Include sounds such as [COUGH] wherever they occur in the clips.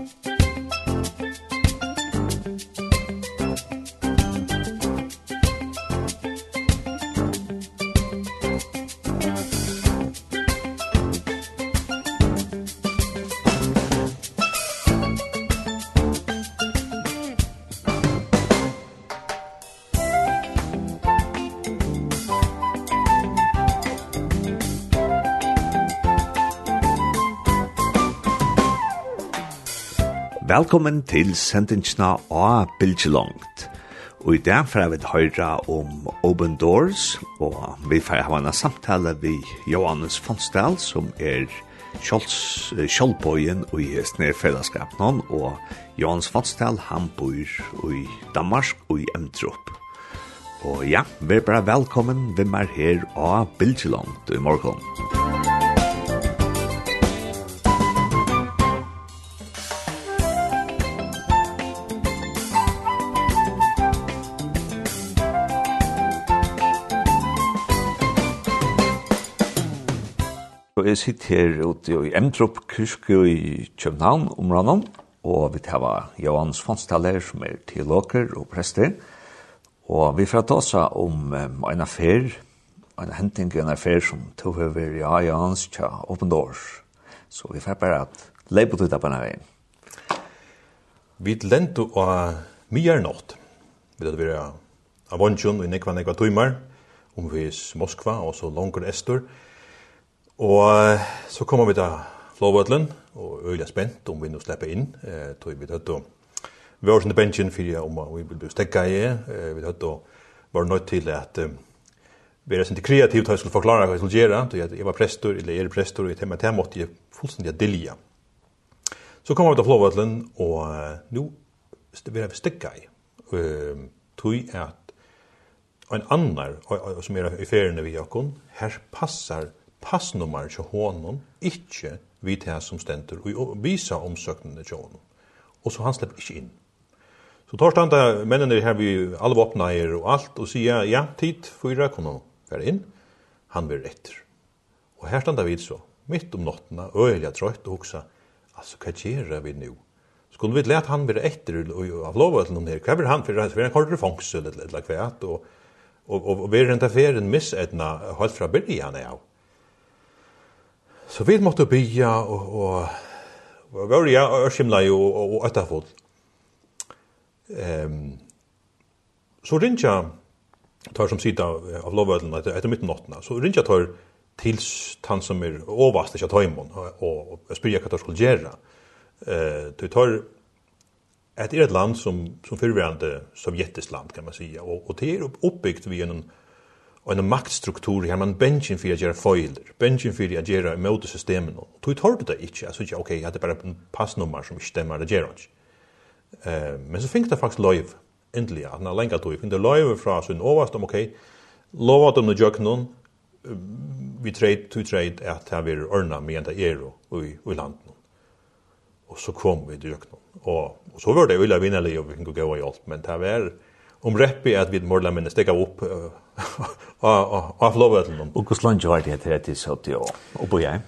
Musik Velkommen til sendingsna av Bilgelongt. Og i dag får vi høyra om Open Doors, og vi får ha en samtale vi Johannes Fonsdal, som er kjoldbøyen i snedfellesskapen, og Johannes Fonsdal, han bor i Danmark og i Emtrup. Og ja, vi er bare velkommen, vi er her av Bilgelongt i morgen. Musikk vi sitter her ute i Emtrup Kyrkje i København om rannan, og vi tar Johan Svanstaller som er teologer og prester, og vi får ta oss om um, en affær, en henting en affær som tog over i ja, Johans tja Open Doors. Så vi får bare at leipa ut på denne veien. Vi lente av mye nått. Vi hadde vært av vantjon og nekva nekva tøymer, om vi Moskva og så langer estor, og Og så kommer vi til Flåvøtlen, og øyla spent om vi nå slipper inn, eh, tog vi tøtt og vi var sånn bensjen fyrir om vi vil bli stekket i, eh, vi tøtt og var nødt til at eh, vi er sånn kreativt hva jeg skulle forklare hva jeg skulle gjøre, så jeg var prestor, eller er prestor, og jeg tenkte tema måtte jeg fullstendig dilja. Så kommer vi til Flåvøtlen, og eh, nå vi er stekket i, eh, tog at en annar, som er i feriene vi jakkon, her passar passnummer til hånden, ikkje vi til som stenter, og visa omsøknene til hånden. Og så han slipper ikkje inn. Så tar standa mennene her vi alle våpna er og alt, og sier ja, tid, fyra, kom nå, inn, han vil etter. Og her standa vi så, midt om nottene, øyelig trøyt og hoksa, altså, hva gjør vi nå? Skulle vi lete han være etter og av lova til noen her, hva vil han for han er en kortere fangsel eller et eller og, og, og, og vi er en tafferen missetna helt fra byrjan av. Så vi måtte bya og og var ja og skimla jo og atta fot. Ehm så rinja tar som sida av lovvødlen etter, etter midtnattene, så rinja tar til han som er overvast ikke av og, og, og spyrir hva det skulle gjøre. Eh, du tar et er et land som, som fyrverande sovjetisk land, kan man säga, og, og det er oppbyggt vi en og en maktstruktur her man benchen for å gjøre feiler, benchen för att göra emot systemen. Tog ett hårt det ikke, jeg synes ikke, ok, jeg hade bara en passnummer som ikke stemmer, det gjør inte. Uh, men så fikk det faktisk faktiskt endelig, at han har länge tog, fikk det live fra sin överst om ok, lov at de det gör någon, vi trade to trade at här vil ordna med en euro i, i landet. Og så kom vi til öknen. Og, og så var det ju illa vinnerlig och vi kunne gå i allt. Men det var om reppi at vi målade minne stäcka upp av flåvøtlen. Og hvordan langt var det etter etter så til å bo jeg?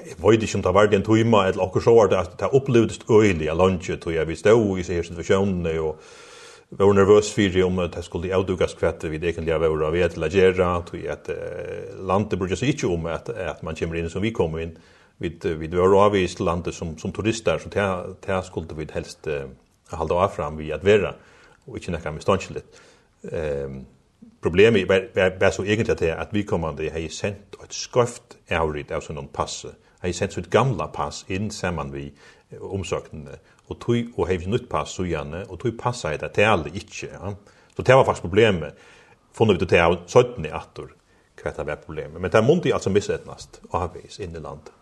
Jeg vet ikke om det var det en tøyma, eller akkur så var det at det opplevdes øylig av langt, og jeg vi stod i seg situasjonene, og vi var nervøs for om det skulle avdukas kvett vi egentlig var å av til å gjøre, og at landet brukte seg ikke om at, at man kommer inn som vi kommer inn. Vi, vi var avvist landet som, som turister, så det, skulle vi helst uh, halda av fram vi at være, og ikke nekka med stanskjellit. Um, problemet var, var, så egentlig til at vi kommande har sendt et skøft avrit av sånn passe. Har sendt et gamla pass inn sammen vi omsøkende. Og tog og har nytt pass så gjerne, og tog passa det til alle ikke. Ja. Så det var faktisk problemet. Funnet vi til av 17 i atter, hva det var problemet. Men det måtte jeg altså missetnast avvis inn i landet.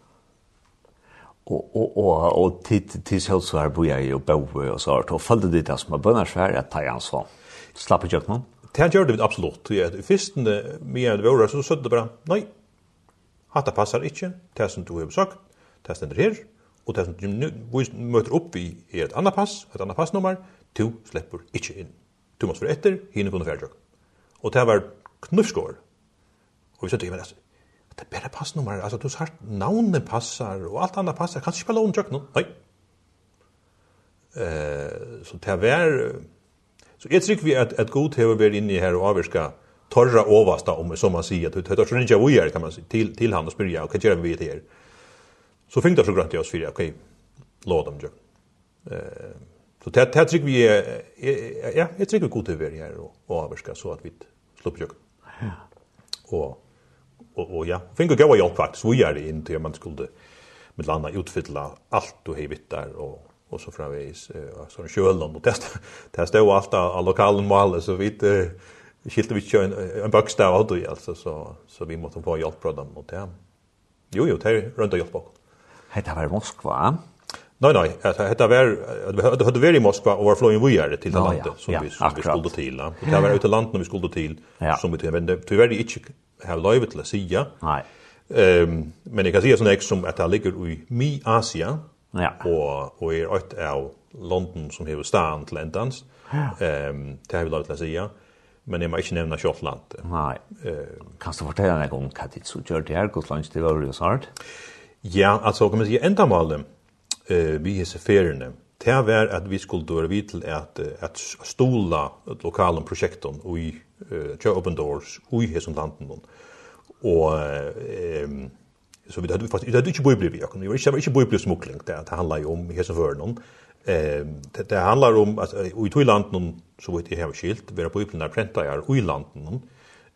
Og, og, og, og til, til selv så er bo jeg jo bo og så har det. Og følte det det som er bønnersvær at ansvar. slapp i kjøkkenen? Det gjør det absolutt. I fyrsten med det våre, så søtte det bare, nei, hatt det passer ikke, det som du har sagt, det stender her, og det som du møter opp i er et annet pass, et annet passnummer, du slipper ikke inn. Du måste være etter, hinne kunne noe. Og det var knuffskår. Og vi søtte, men altså, det er bare passnummer, altså du har navnet passar, og alt annet passar, kanskje ikke bare låne tjøkken, nei. Uh, så det var, Så jeg tror vi at, at god har vært inne i her og avvirka torra översta om som man sier, at det er sånn ikke vi er, kan man si, til, til han og spyrja, og hva gjør vi det her? Så fikk det så grønt i oss fyrir, ok, lå dem jo. Så det er trygg vi, ja, jeg trygg vi god til å være her og, og så at vi slipper jo. Ja. og, og ja, fikk gå gav hjelp faktisk, vi är det inn til man skulle med landa utfylla allt du hei och och så framvis eh sån kjölan och testa testa och allt av lokalen mål så vi eh, skilte vi kjøn en bokstav av det alltså så så vi måste få hjälp på dem mot det. Jo jo, det runt och hjälp på. Hetta var Moskva. Nej nej, hetta var det hade varit i Moskva och var flög vi är till landet som vi vi skulle till. Det var ute landet när vi skulle till som vi vände. Tyvärr inte har lövet till sig. Nej. Ehm men jag kan säga sån ex som att det ligger i Mi Asia Ja. Og, og er ett av London som hever stan til endans. Ja. Um, det har vi lov til å. Men jeg må ikke nevne Kjotland. Nei. Uh, kan du fortelle deg om hva ditt så gjør det her, Gotlands, det var jo sart? Ja, altså, kan man sige, enda malen uh, vi hese feriene, det var at vi skulle døre vid til at, at stola et lokalen prosjekten og i uh, Open Doors og i hese landen. Og um, så vi hade faktiskt det hade inte bibel vi kan ju inte inte bibelsmuggling det det handlar ju om hesa någon. Ehm det det handlar om att i två någon så vet jag har skilt. Vara bibeln där prenta är i landen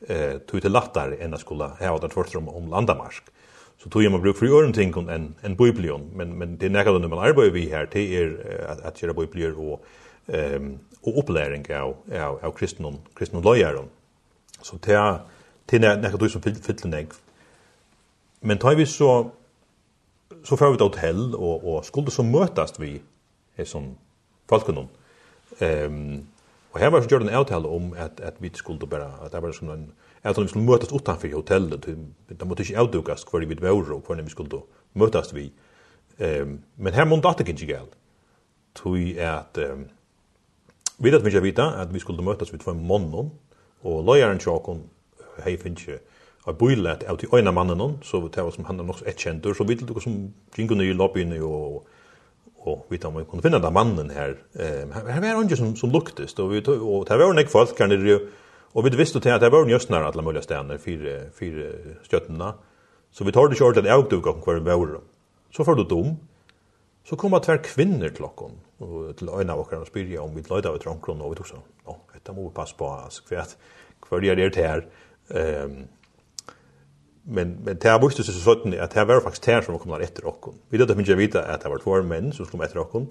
eh tog det lättare än att skulle ha det först om, om landamark. Så tog jag mig bruk för öron ting en en bibelion men men det nära när man arbetar vi här det är att att göra bibelier och ehm och upplärning av av av kristendom kristendom lojaren Så det är till nära du som fyller Men tar vi så så får vi ett hotell och och skulle så mötas vi är som folknon. Ehm um, och här var så gjorde en hotell om att att vi skulle bara att det var som en att vi skulle mötas utanför hotellet. De måste ju outdukas kvar vi var och kvar vi skulle mötas vi. Ehm um, men här måste det inte gäll. Tui att um, vi vet att vi ska vita att vi skulle mötas vid två månader och lojaren Chakon hej finns har bøylet av til øyne mannen, så det var som han er nok et kjentur, så vidt dere som gikk under i lobbyen og, og vidt om vi kunne finne den mannen her. Um, her var han ikke som, som luktes, og, vi, og det var nok folk her nere, og vi visste til at det var just nær alle mulige stedene, fire, fire stjøttene, så vi tar det ikke ordentlig av dere om hver vår. Så får du dom, så kommer det hver kvinner til dere, og til øyne av dere og spyrer om vi løyde av et rankron, og vi tog sånn, ja, dette må vi passe på, altså, hver er det her, um, men men det har visst så sådant att det var faktiskt tär som kom där efter och vi hade inte vita att det var två män som kom efter och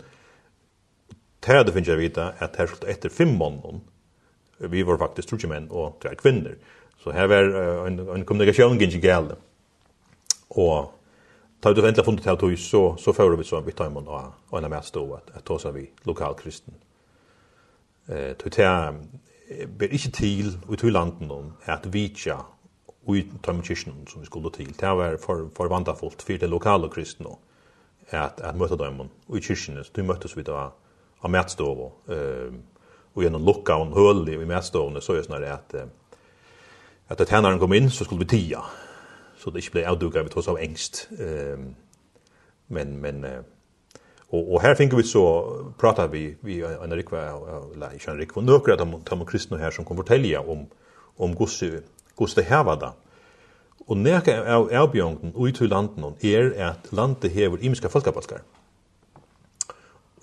det hade inte vita att det skulle efter fem män. vi var faktiskt tre män och tre kvinnor så här var en en kommunikation gick inte gällde och tar du äntligen funnit att så så får vi så vi tar man och en mer stå att att ta vi lokal kristen. Eh tog det ber inte till ut i landen om att vitja i tømmekirken som vi skulle til. Det var for, for vandafullt for det lokale kristne at, at møte dem og i kirkene. Så de møttes vi da av mætstov og, og gjennom lukka og høl i mætstovene så er det sånn at at da tjeneren kom inn så skulle vi tia så det ikke ble avduka vi tross av engst øh, men, men øh, Og, og her finner vi så, pratar vi, vi en rikva, eller ikke en rikva, nøkker at de, de kristne her som kan fortelle om, om Guds hvordan det her var det. Og nekka av avbjørngen ut til landen er at landet hever imiske folkabalskar.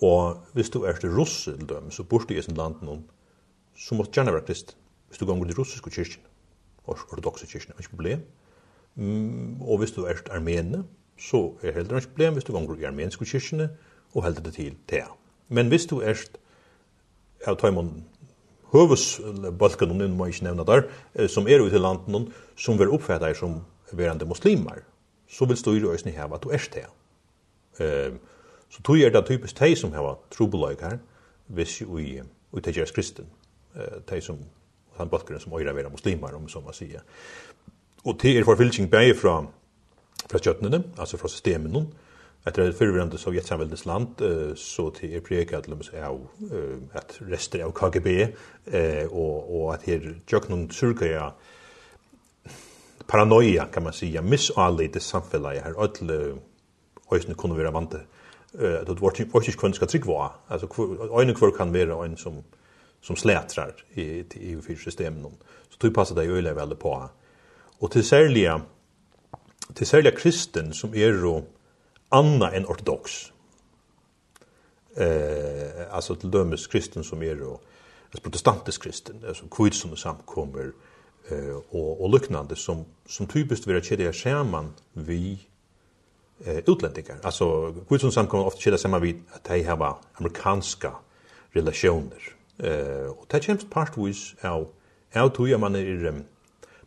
Og hvis du er til russe, til dem, så burde i sin landen så måtte gjerne være krist. Hvis du gonger til russiske kyrkjen, ortodoxe kyrkjen, er ikke problem. Og hvis du er til armene, så er heller ikke problem hvis du gonger til armenske kyrkjene og heldur det til det. Men hvis du er til av tøymonden høvesbalken, om man inte nevner där som er ute i landet som vil uppfatta som verande muslimer, så vil i øyne här at du er det. Um, så tog er det typisk de som heva trobolaik her, hvis jo i Jesus kristen, de som, han balkeren som øyre vera muslimer, om som man säger. Og det er forfylking bæg från från köttnen altså från systemen, etter det förvirrande sovjetsamhällets land så till er prekat till oss av att rester av KGB och och att här noen surka paranoia kan man säga missalite samhället här öll høysene kunde vara vant att det vart inte kunde ska trick vara alltså en kvar kan vara en som som slätrar i i EU-systemen så tror passar det ju väl på. Och till särliga till särliga kristen som är då anna enn ortodox. Eh, alltså till dömes kristen som är då alltså protestantisk kristen, alltså kvitt som samkommer eh, och, och liknande som, som typiskt vill kedja skärman vi eh, utlänningar. Alltså kvitt som samkommer ofta kedja samma vid att de har amerikanska relationer. Eh, och det känns partvis av, av tog man är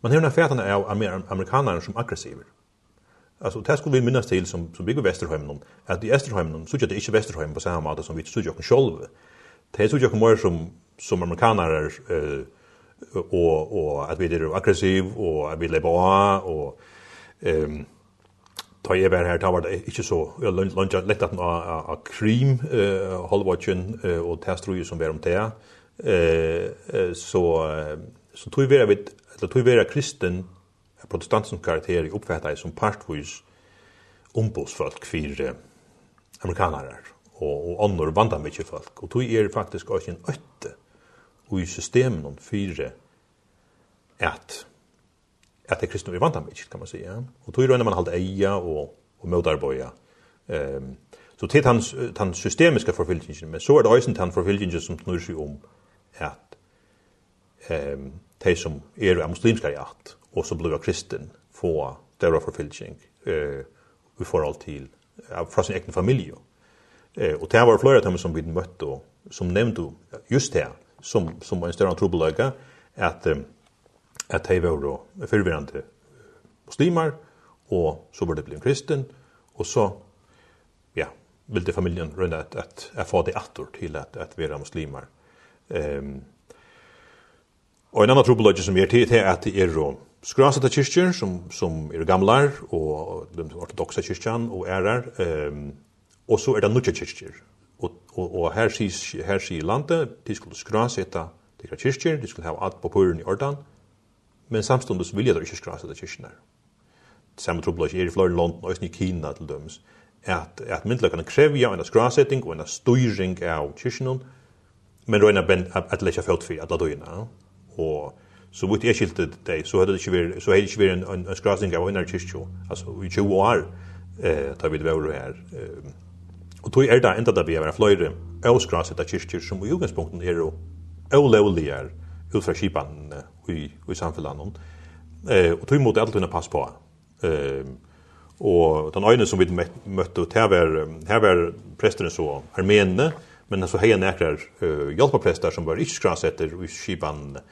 man har en affär av amer, som aggressiva. Alltså det skulle vi minnas till som som bygger Västerholmen att i Österholmen så det inte Västerholmen på samma måte som vi tycker jag kan själva. Det såg jag kommer som som amerikaner eh och och att vi är aggressiv och att vi lever och ehm ta jeg bare her, ta var det ikke så lønnsja lett at av krim, halvvatjen og testruer som var om det. Så tog vi vera kristen protestantens karakter i uppfattade som partvis ombudsfolk för amerikanare och och andra banda mycket folk och tog er faktiskt också en ötte och i systemen om fyra att att det kristna vi vandrar mycket kan man säga och tog ju när man håller eja och och motarboja ehm um, så till hans hans systemiska förfylkningen men så är det också han förfylkningen som knurr sig om att ehm um, de som är muslimska i att och så blev kristen få där för filching eh vi får allt till från sin egen familj. Eh och det var flera av dem som vi mötte och som nämnde just det som som var en större trubbelöga att att det var då förvirrande muslimer och så var det blev kristen och så ja ville familjen runt att att att få det attor till att att vara muslimer. Ehm um, Och en annan trubbelöge som är till er att det är skrasata kyrkjer som, som er gamlar og den ortodoxa kyrkjan og ærar um, og så er det nukja kyrkjer og, og, og her sier her sier landet de skulle skrasata tikra kyrkjer de skulle hava alt på puren i ordan men samstundes vilja de ikke skrasata kyrkjerna samme trobla er i flere London og i Kina til dømes at, at myndløkene krevja en skrasetting og en styring av kyrkjerna men røyna ben at lekkja fjöld fyrir at la døyna og så vitt jeg skilte det, så hadde det ikke vært, så hadde det ikke vært en, en, en skrasning av henne kyrkjo, altså i 20 år, eh, da vi det var her. Eh, og tog er det enda da vi er fløyre, avskraset av kyrkjer som i utgangspunkten er jo avlovligere ut fra kipan i, i samfunnet. Eh, og tog måtte alltid kunne pass på. Eh, og den øyne som vi møtte, her var, her var prestene så armenene, men så hei nekrar uh, hjelpeprester som var ikke skrasetter i kipanene,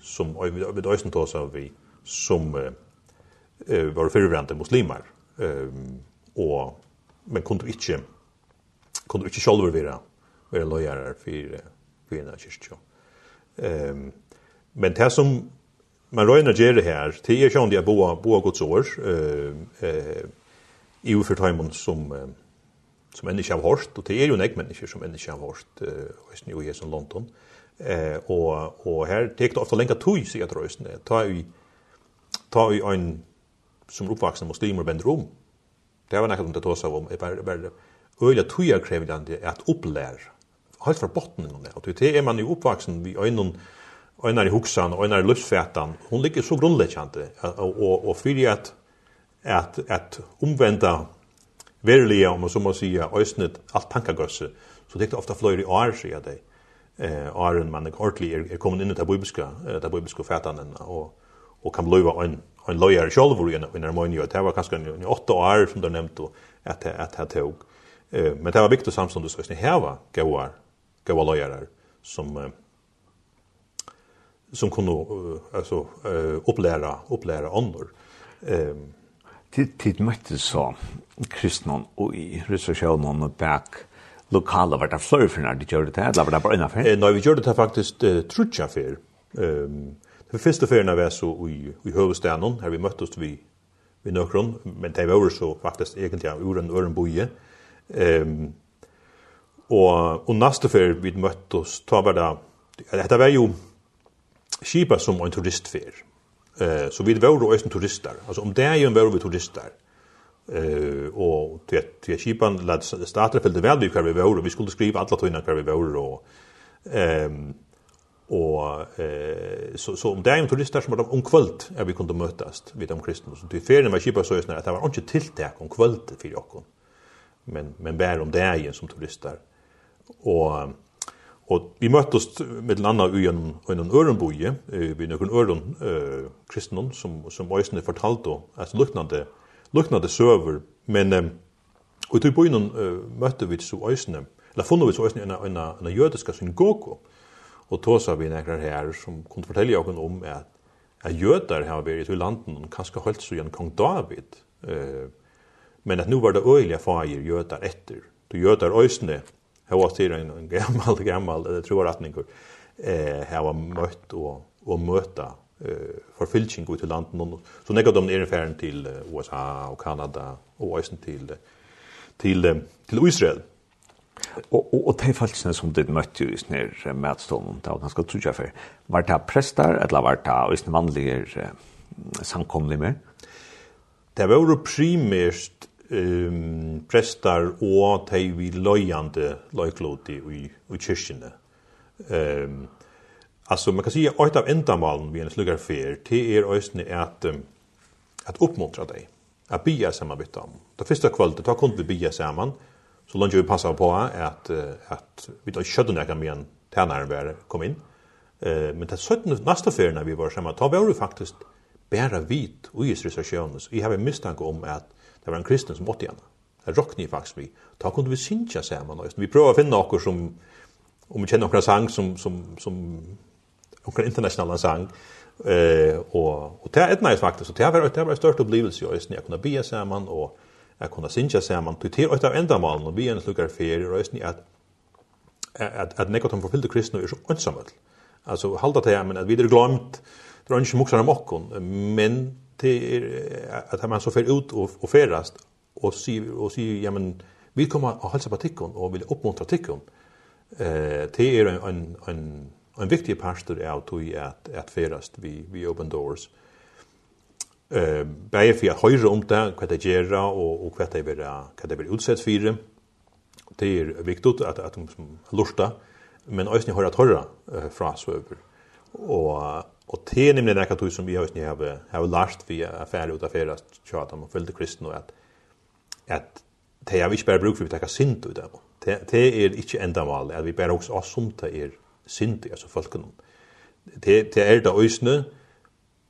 som vi øysen tås av vi som eh, var förvärande muslimer ehm och men kunde inte kunde inte själva vara vara lojala för för na kyrkjo. Ehm men det som man rör ger det här till er sjön dia bo bo Guds år eh eh i for timen som eh, som enn ikkje har hört och det är ju en mennesker som enn ikkje har hört eh, i Jesu London. Eh, Eh og og her tek det ofta lenga tøy sig at rösten det. Ta vi ta vi ein som uppvaksen muslimer bend rom. Det var något att ta tosa om. Det var väl øyla tøya krävande at upplär. Halt for botten om det. Og det er man jo uppvaksen vi en Einar i hugsan, einar i hon ligger så grunnleggjande, og, og, og fyrir at, at, at omvenda verliga om man så må sige, øysnet, alt tankagøsse, så det er ofta fløyre i år, sier jeg eh Aron man kortli er, er komin inn det ta eh det bibelska fatanen og og kan bløva ein ein lawyer sjálvur i ein harmoni og det var kanskje ein 8 år sum ta nemnt at at at tog. Eh men det var Victor Samson du her var goar goar lawyerar sum som kunde alltså upplära upplära andra. Ehm tid tid mötte så kristna och i resursionen och back lokala vart det flöv för när de gjorde det här, eller var det bara en affär? Nej, vi gjorde det faktiskt eh, trutsch affär. Um, den första affären var så i, i huvudstäden, här vi möttes vi vi Nökron, men det var så faktiskt egentligen ur en öronboje. Ehm och, och nästa affär vi möttes, ta var det, det var ju skipa som en turistfär. Eh, så vi var ju också turister. Alltså om det är ju en var vi turister eh och till det skipan lät starta för det väl vi kvar vi var och vi skulle skriva alla tunna kvar vi var och ehm och eh så så om det är en turister som om kvöld är vi kunde mötas vid de kristna så till ferien var skipa så just att det var inte tilltag om kvöld för jag men men bär om det är igen som turister och Og vi möttes med landa i en, en ørenboje, vi någon øren eh kristnum, som, som øysene fortalte oss luknande luknade server men um, og på innan uh, møtte vi så øysene, eller funnet vi så øysene en, en, en, en jødiska synagogo, og sa vi nekrar her som kunne fortelle oss om at, at jötar har vært i landen, og kanskje holdt så igjen kong David, uh, men at nu var det øyelige fager jødar etter, du jødar øysene, her var styrir en, en gammal, gammal, tror jeg ni retninger, eh, her var møtt og, og møta eh för förfylking ut till landet och så när de är ungefär till USA och Kanada och även till till till Israel. Och och och det fallet som det mötte ju när mätstånden då han ska tjuja för var det prästar eller var det och just vanliga samkomliga Det var ju primärt ehm prästar och de vi lojande lojkloti i i kyrkan. Ehm Alltså man kan säga att av ändamålen vi en sluggar för till er östne är att att uppmuntra dig. Att bia samman vid dem. Det första kvällen tar kund vi bia samman. Så långt vi passar på att att vi då skötte när kan igen tärnar vara kom in. Eh men det sjutton nästa för när vi var samman tar vi faktiskt bära vit och Jesus resursiones. Vi har en misstanke om att det var en kristen som åt igen. Det rockni faktiskt vi. Ta kunde vi synja samman. Vi prövar finna något som om vi känner några sang som som som och internationella sang eh och och det är ett nice faktiskt så det har det har stört upplevelse ju just när jag kunde be samman och jag kunde synja samman till till ett av ändamålen och be en slukar fer och just ni att att att nekot om förfyllde kristna är så ensamt. Alltså hålla det men att vi det glömt det är inte muxar om och men det är att man så för ut och och färast och sy och sy ja men vi kommer att hålla på tikkon och vill uppmuntra tikkon. Eh det är en en en en viktig pastor er at i att at ferast vi vi open doors. Eh bäge för att höra om det, vad det gör og, og vad det vill vad det vill utsätts för. Det er viktigt at, at de som lusta men ösni höra att höra från så över. Og, och det är nämligen något som vi ösni har har lärt vi affärer ut affärer tjata om följde kristen og at, at det har vi inte bara bruk for vi ta sint ut av det. Det är enda ändamål at vi bara også oss som det är synd, altså folken. Det, det er det øysene,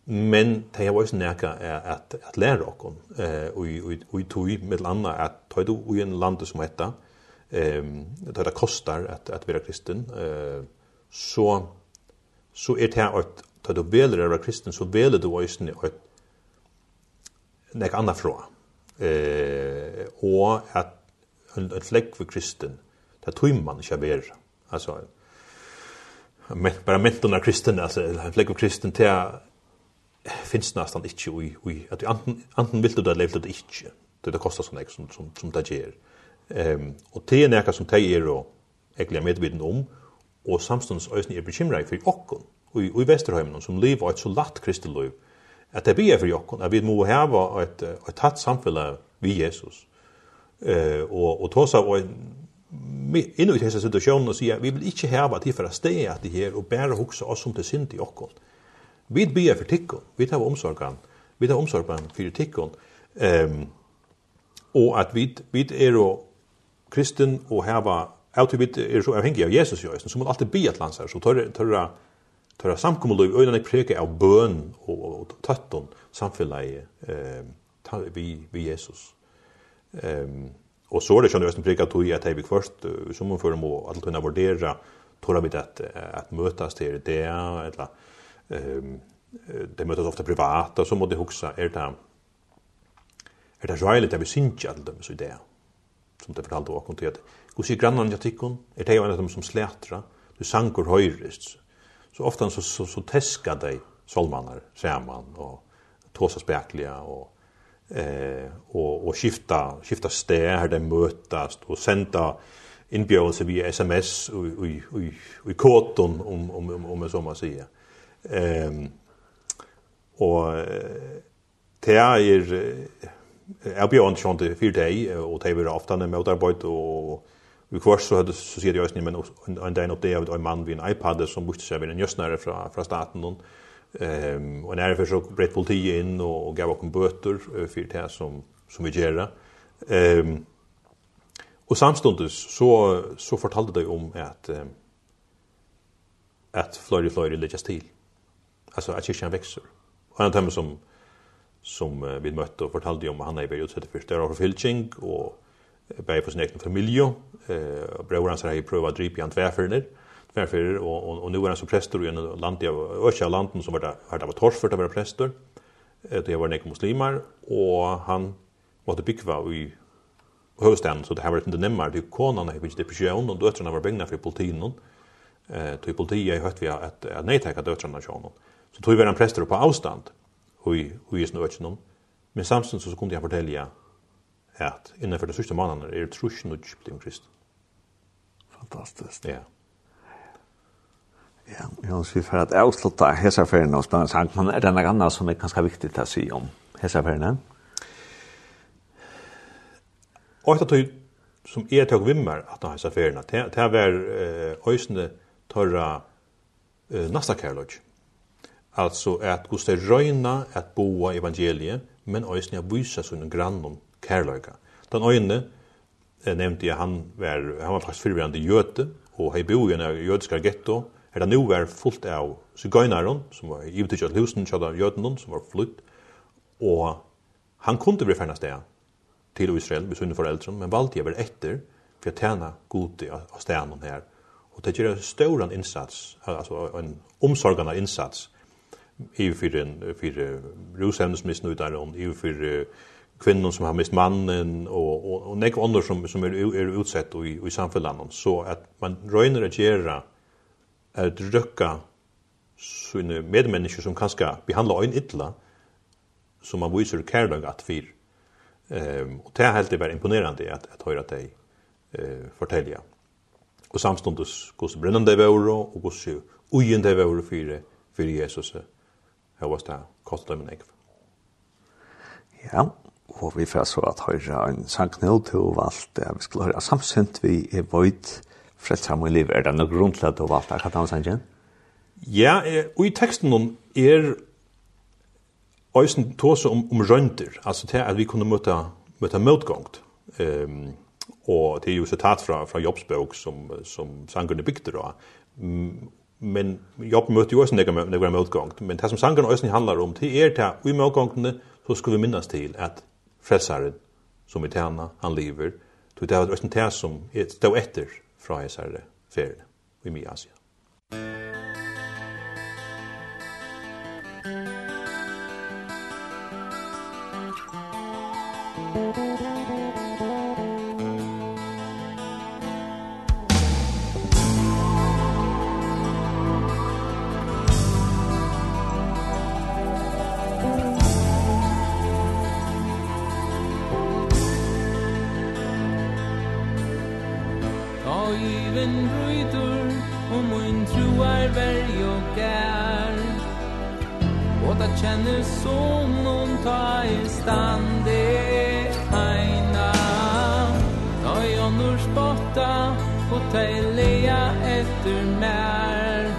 men det er også nærke er at, at lære okkon, eh, og, og, og i tog med landa at tog du i en land som heter, eh, tog det kostar at, at være kristen, eh, så, så er det at tog du veler å være kristen, så veler du øysene at nek anna fra. Eh, og at en, en flekk for kristen, det tog man ikke være. Altså, bara mentorna av kristen, alltså en fläck av kristen till finns nästan inte i, i att anten anten vill du det levt det inte. Det, det kostar sådana som, som, som det ger. ehm och det är näka som det är och ägliga medviden om och samstånds ösn är bekymrad för okkon och i, i Västerheimen som lever ett så lätt kristet liv att det blir för jokken, att vi må ha ett ett tatt samfälle vi Jesus. Eh, och och ta seg inn i hese situasjonen og sier vi vil ikke heva til for å steg at det her og bare hukse oss som til synd i okkon. Vi ber for tikkun, vi tar omsorgan, vi tar omsorgan for tikkun, Um, og at vi, vi er jo kristen og heva Alt vi er så avhengig av Jesus jo, som så må alltid byr at landsar, så tørre, tørre, tørre og øynene preke av bøn og, og tøtten samfunnet eh, vi, vi Jesus. Um, Og så er det ju nästan pricka tog i att vi først, som man får må alt kunna vurdere, tror vi att at mötas till det eller ehm det mötas ofta privat og så måste huske, er det er det joligt att vi syns alla dem så det som det fortalte åkken til at hvor sier grannene jeg tikkun, er det jo en av dem som slætra, du sanker høyrest, Så ofta så, så, så teska de solmanar sammen, og tåsa spekliga og eh och och skifta skifta städer här det mötas och sända inbjudelse via SMS och och och korton om om om om som man säger. Ehm och det är är beyond schon det för dig och det blir ofta när motarbete och vi kvar så hade så ser jag ju men en dag upp det av en man vid en iPad som måste sig vid en just från från staten då Ehm och när det så brett politi in och, och gav oss böter för det som som vi gör. Ehm och samstundes så så fortalde de om att eh, att Florida Florida läggs till. Alltså att kyrkan växer. Och en tema som som vi mötte och fortalde om han är i utsatt för större förfylking och bär på sin egen familj eh bror hans har ju prova drip i antväfernir. Eh tvärfyrer och och, och nu är han som präster i en land jag östra landen som var där har där var torf för att vara präster. Det det var nek muslimer och han måste bygga i huvudstaden så det har varit inte nemmar till konan i vilket depression och döttrarna var bängna för politinen. Eh till politiet jag hört vi att att nej tacka döttrarna så honom. Så tog vi en präster på avstånd och i och i snötchen Men samtidigt så kunde jag fortälja att innanför de sista månaderna är det trusjnudge blivit krist. Fantastiskt. Ja. Yeah. Ja, ja, så vi får att avsluta hessa färden och spela sank man är denna granna som är ganska viktigt att se om hessa färden. Och att du som är tog vimmer att ha hessa färden att det är ösne torra nästa kärlek. Alltså att gå till röjna att boa evangeliet men ösne att visa sin grannom kärlek. Den öjne nämnde jag han var han var faktiskt förvirrande jöte och hej bo i en jödiska getto er det nu var fullt av sigøynaren, som var givet til husen, kjødda av jødenen, som var flytt, og han kunne bli fernast det til Israel, med sine foreldre, men valgte jeg vel etter, for jeg tjena god av stenen her, og det gjør en større innsats, altså en omsorgende innsats, i for en for rushevnes misnøyder, i for kvinnor som har mist mannen och och, och nek andra som som är er, er utsett i, i samhället så att man röjner att göra er drøkka sine medmennesker som kanskje behandla øyn ytla, som man viser kærlag at fyr. Um, og det er helt bare imponerende at, at høyre at de uh, fortelja. Og samståndes gos brennande vore og gos ujende vore fyre, fyre Jesus. Her var det kostet dem en ekv. Ja, og vi får så at høyre en sanknell til valgt. Vi skulle høre samsynt vi er vøyt frelst ham i livet. er det noe grunn til at du valgte akadamisangen? Ja, og i teksten om er Øysen tås om, om rønter, altså til at vi kunne møte, møte møtgångt. Um, og det er jo sitat fra, fra Jobbsbøk som, som sangerne bygde da. Men Jobb møtte jo også nekker møtgångt, men det som sangerne Øysen handler om, det er til at i møtgångtene så skulle vi minnes til at frelsaren som vi tjener, han lever, det er Øysen det som er stå etter fra hessare feriene i Mia Asia. Musik känner som hon tar i stande Aina. Ta jag nors borta och ta lea efter mer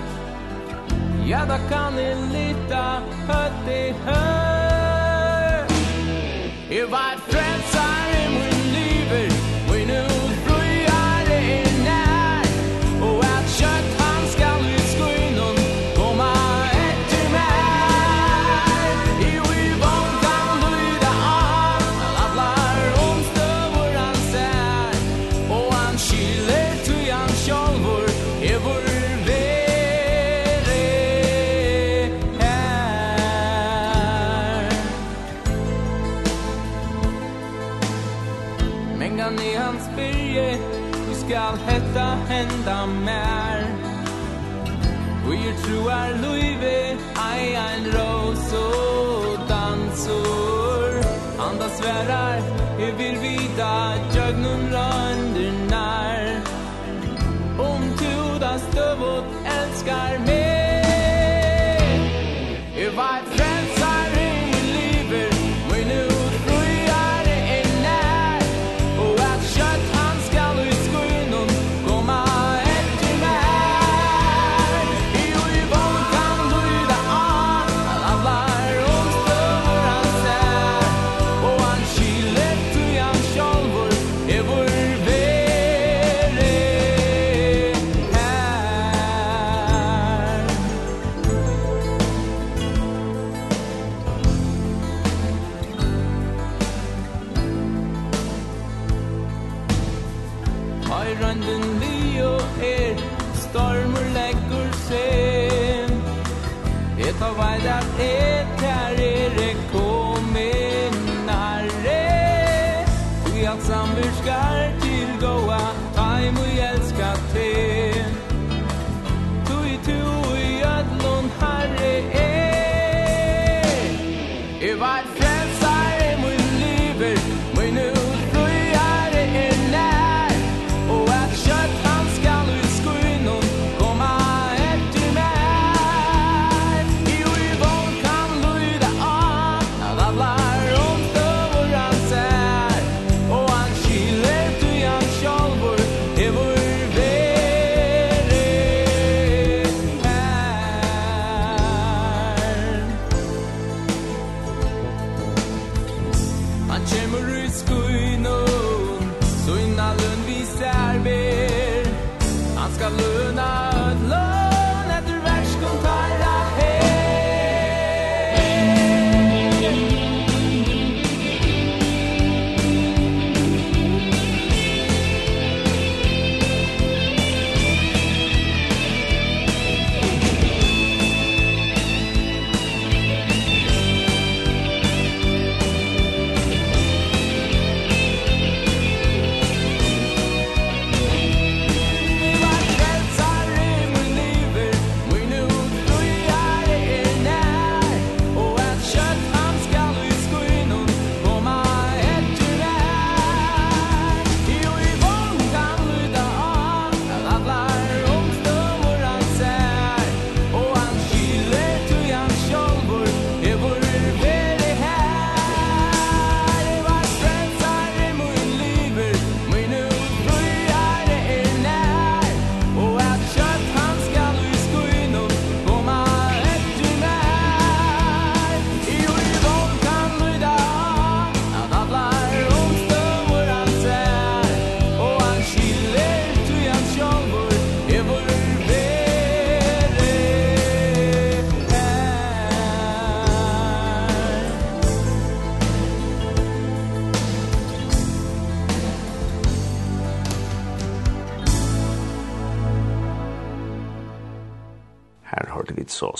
Ja, da kan jeg lita høtt i høtt sluta hända mer Och jag tror är Luive Aj, en ros och dansor Andra svärar Jag vill vida Jag nun rönder när Om tu da stövot Älskar mig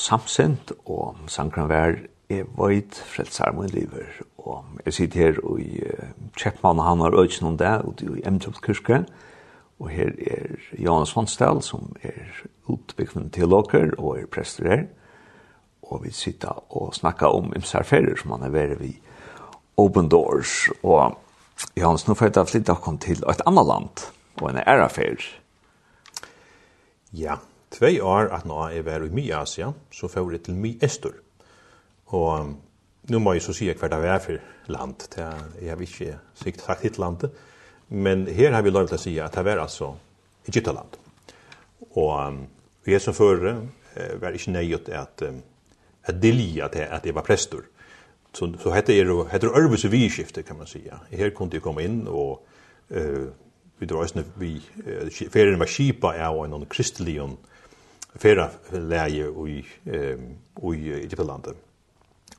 samsent, og sankran vær er vøyt frelsar min liver. Og jeg sitter her og i Kjeppmann, han har øyne om det, og i Emtrup kyrke, og her er Johan Svansdal, som er utbyggven til og er prester her. Og vi sitter og snakker om imsarferer som han er ved vi Open Doors, og Johan, nå får jeg da flytta kom til et annet land, og en ærafer. Ja, Tvei år at nå er vi i Mye-Asia, så får jeg til Mye-Estor. Og nu må jeg så si hva det er for land. Jeg har ikke sikt sagt hitt landet, men her har vi lov til å si at det er altså Egyptaland. Og jeg som fører var ikke nøyet at, at delja til at jeg var prestor. Så, så hette er jo hette Ørvus vidskifte, kan man säga. Her kunne jeg komme inn, og uh, vi drar oss vi uh, ferien var kipa av en kristelig fyrra läge i i Egyptlandet.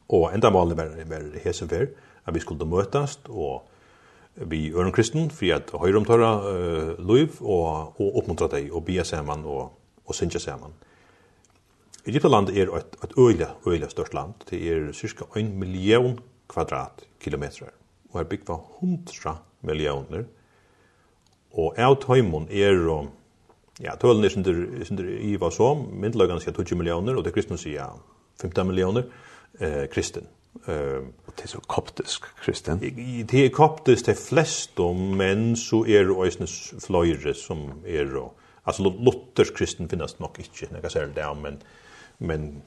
Och ända målet var var hesen för att vi skulle mötas och vi örn kristen för att höra om torra liv och och uppmuntra dig och be samman och och synja samman. Egyptland är ett ett öle öle stort land. Det är cirka 1 miljon kvadratkilometer och är byggt av 100 miljoner. Och av tajmon är Ja, tølen er sindur, sindur Iva som, myndelagan sier 20 millioner, og det kristne sier 15 millioner, eh, kristen. Eh, og det er så koptisk, kristen? Det er koptisk til flest, men så er det også fløyre som er, altså luthersk kristen finnes nok ikke, jeg ser det, men, men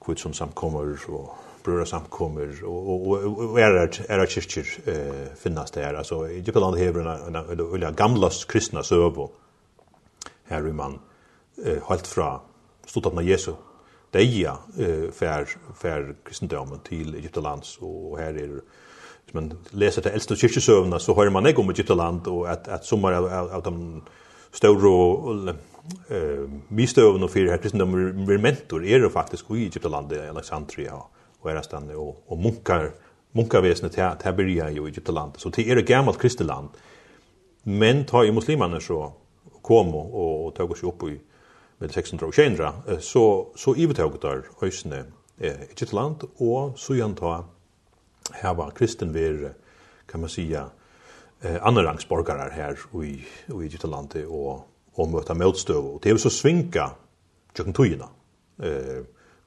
kvitt som samkommer og brødre samkommer og, og, og, og er, er kyrkjer eh, finnast det her. Altså, Egyptaland hever en, en, en, en, en, en, en, her i man eh, helt fra stortaten av Jesu deia eh, fer, fer kristendommen til Egyptalands, og her er hvis man leser til eldste kyrkjesøvna så hører man ikke om Egyptaland, og at, at sommer av, av, av de større og eh, mistøvna for her kristendommen er mentor, er jo faktisk i Egyptalandet, Alexandria og Erastane, og, og munkar, munkarvesenet til, til Beria i Egyptalandet. Så det er et gammelt kristeland, men tar i muslimene så kom og, og tog oss opp i med 600 og 600, så, så i ivetog der høysene eh, i Kittland, og så igjen ta her var kristen ved, kan man sija, eh, andre anderangsborgare her i, i Kittland og, og møte møtstøv, og det er så svinka tjøkken togene. Eh,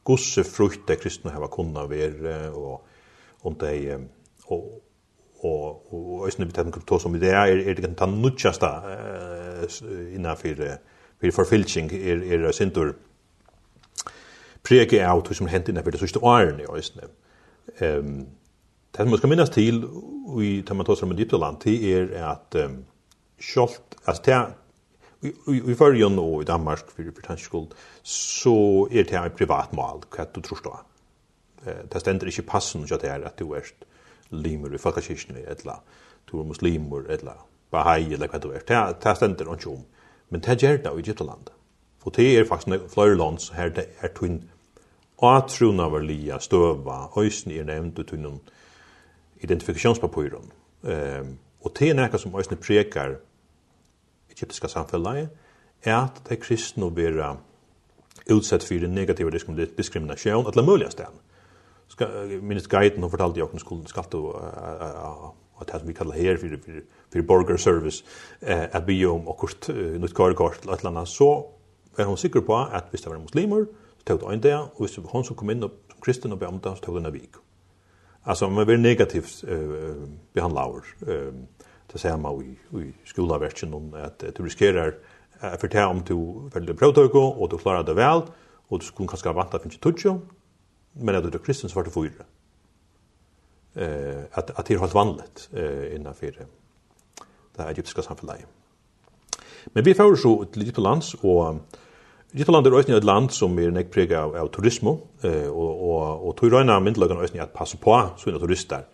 gosse frukt det kristne har kunna være, og, og det er, og, og og øysne bitan to som det er er det kan ta nutjasta eh inna fyrir fyrir forfilching er er sintur preke out som hent inna fyrir sust iron i øysne. Ehm Det man skal minnas til i Tamatosar med land til er at um, sjolvt, altså det vi i, jo Førjen og i Danmark, for britannisk skuld, så er det her privat mal, hva du tror stå. Det stender ikke passen til at det er at du er limer i folkekirkene, eller du er muslimer, eller bahai, eller hva du er. Det stender ikke om. Men det gjør det i Egyptaland. For det er faktisk flere land som her det er tunn atrona var lia støva, øysen er nevnt ut tunn identifikasjonspapyren. Um, og det er nekka som øysen prekar egyptiska samfellet, er at det kristne å være utsett for negativ diskriminasjon, eller mulig sted minst guiden och fortalte jag om skolan skatte och att det vi kallar här för för för burger service eh att be om och kort något kvar kort att landa så är hon säker på att visst var muslimer så tog det inte och visst hon som kom in och som kristen och be om det så tog den avik. Alltså man blir negativt eh behandlad eh det ser man i i skolavärken om att du riskerar att fortälla om du väldigt prövtöko och du klarar det väl och du skulle kanske vanta finns ju tutjo men att det kristen så var det fyra. Eh att att det är helt vanligt eh innanför det egyptiska samhället. Men vi får så till Egyptlands och Egyptland er også et land som er nek prega av, av turismo, eh, og, og, og tog røyna myndelagene også at passe på sånne turister.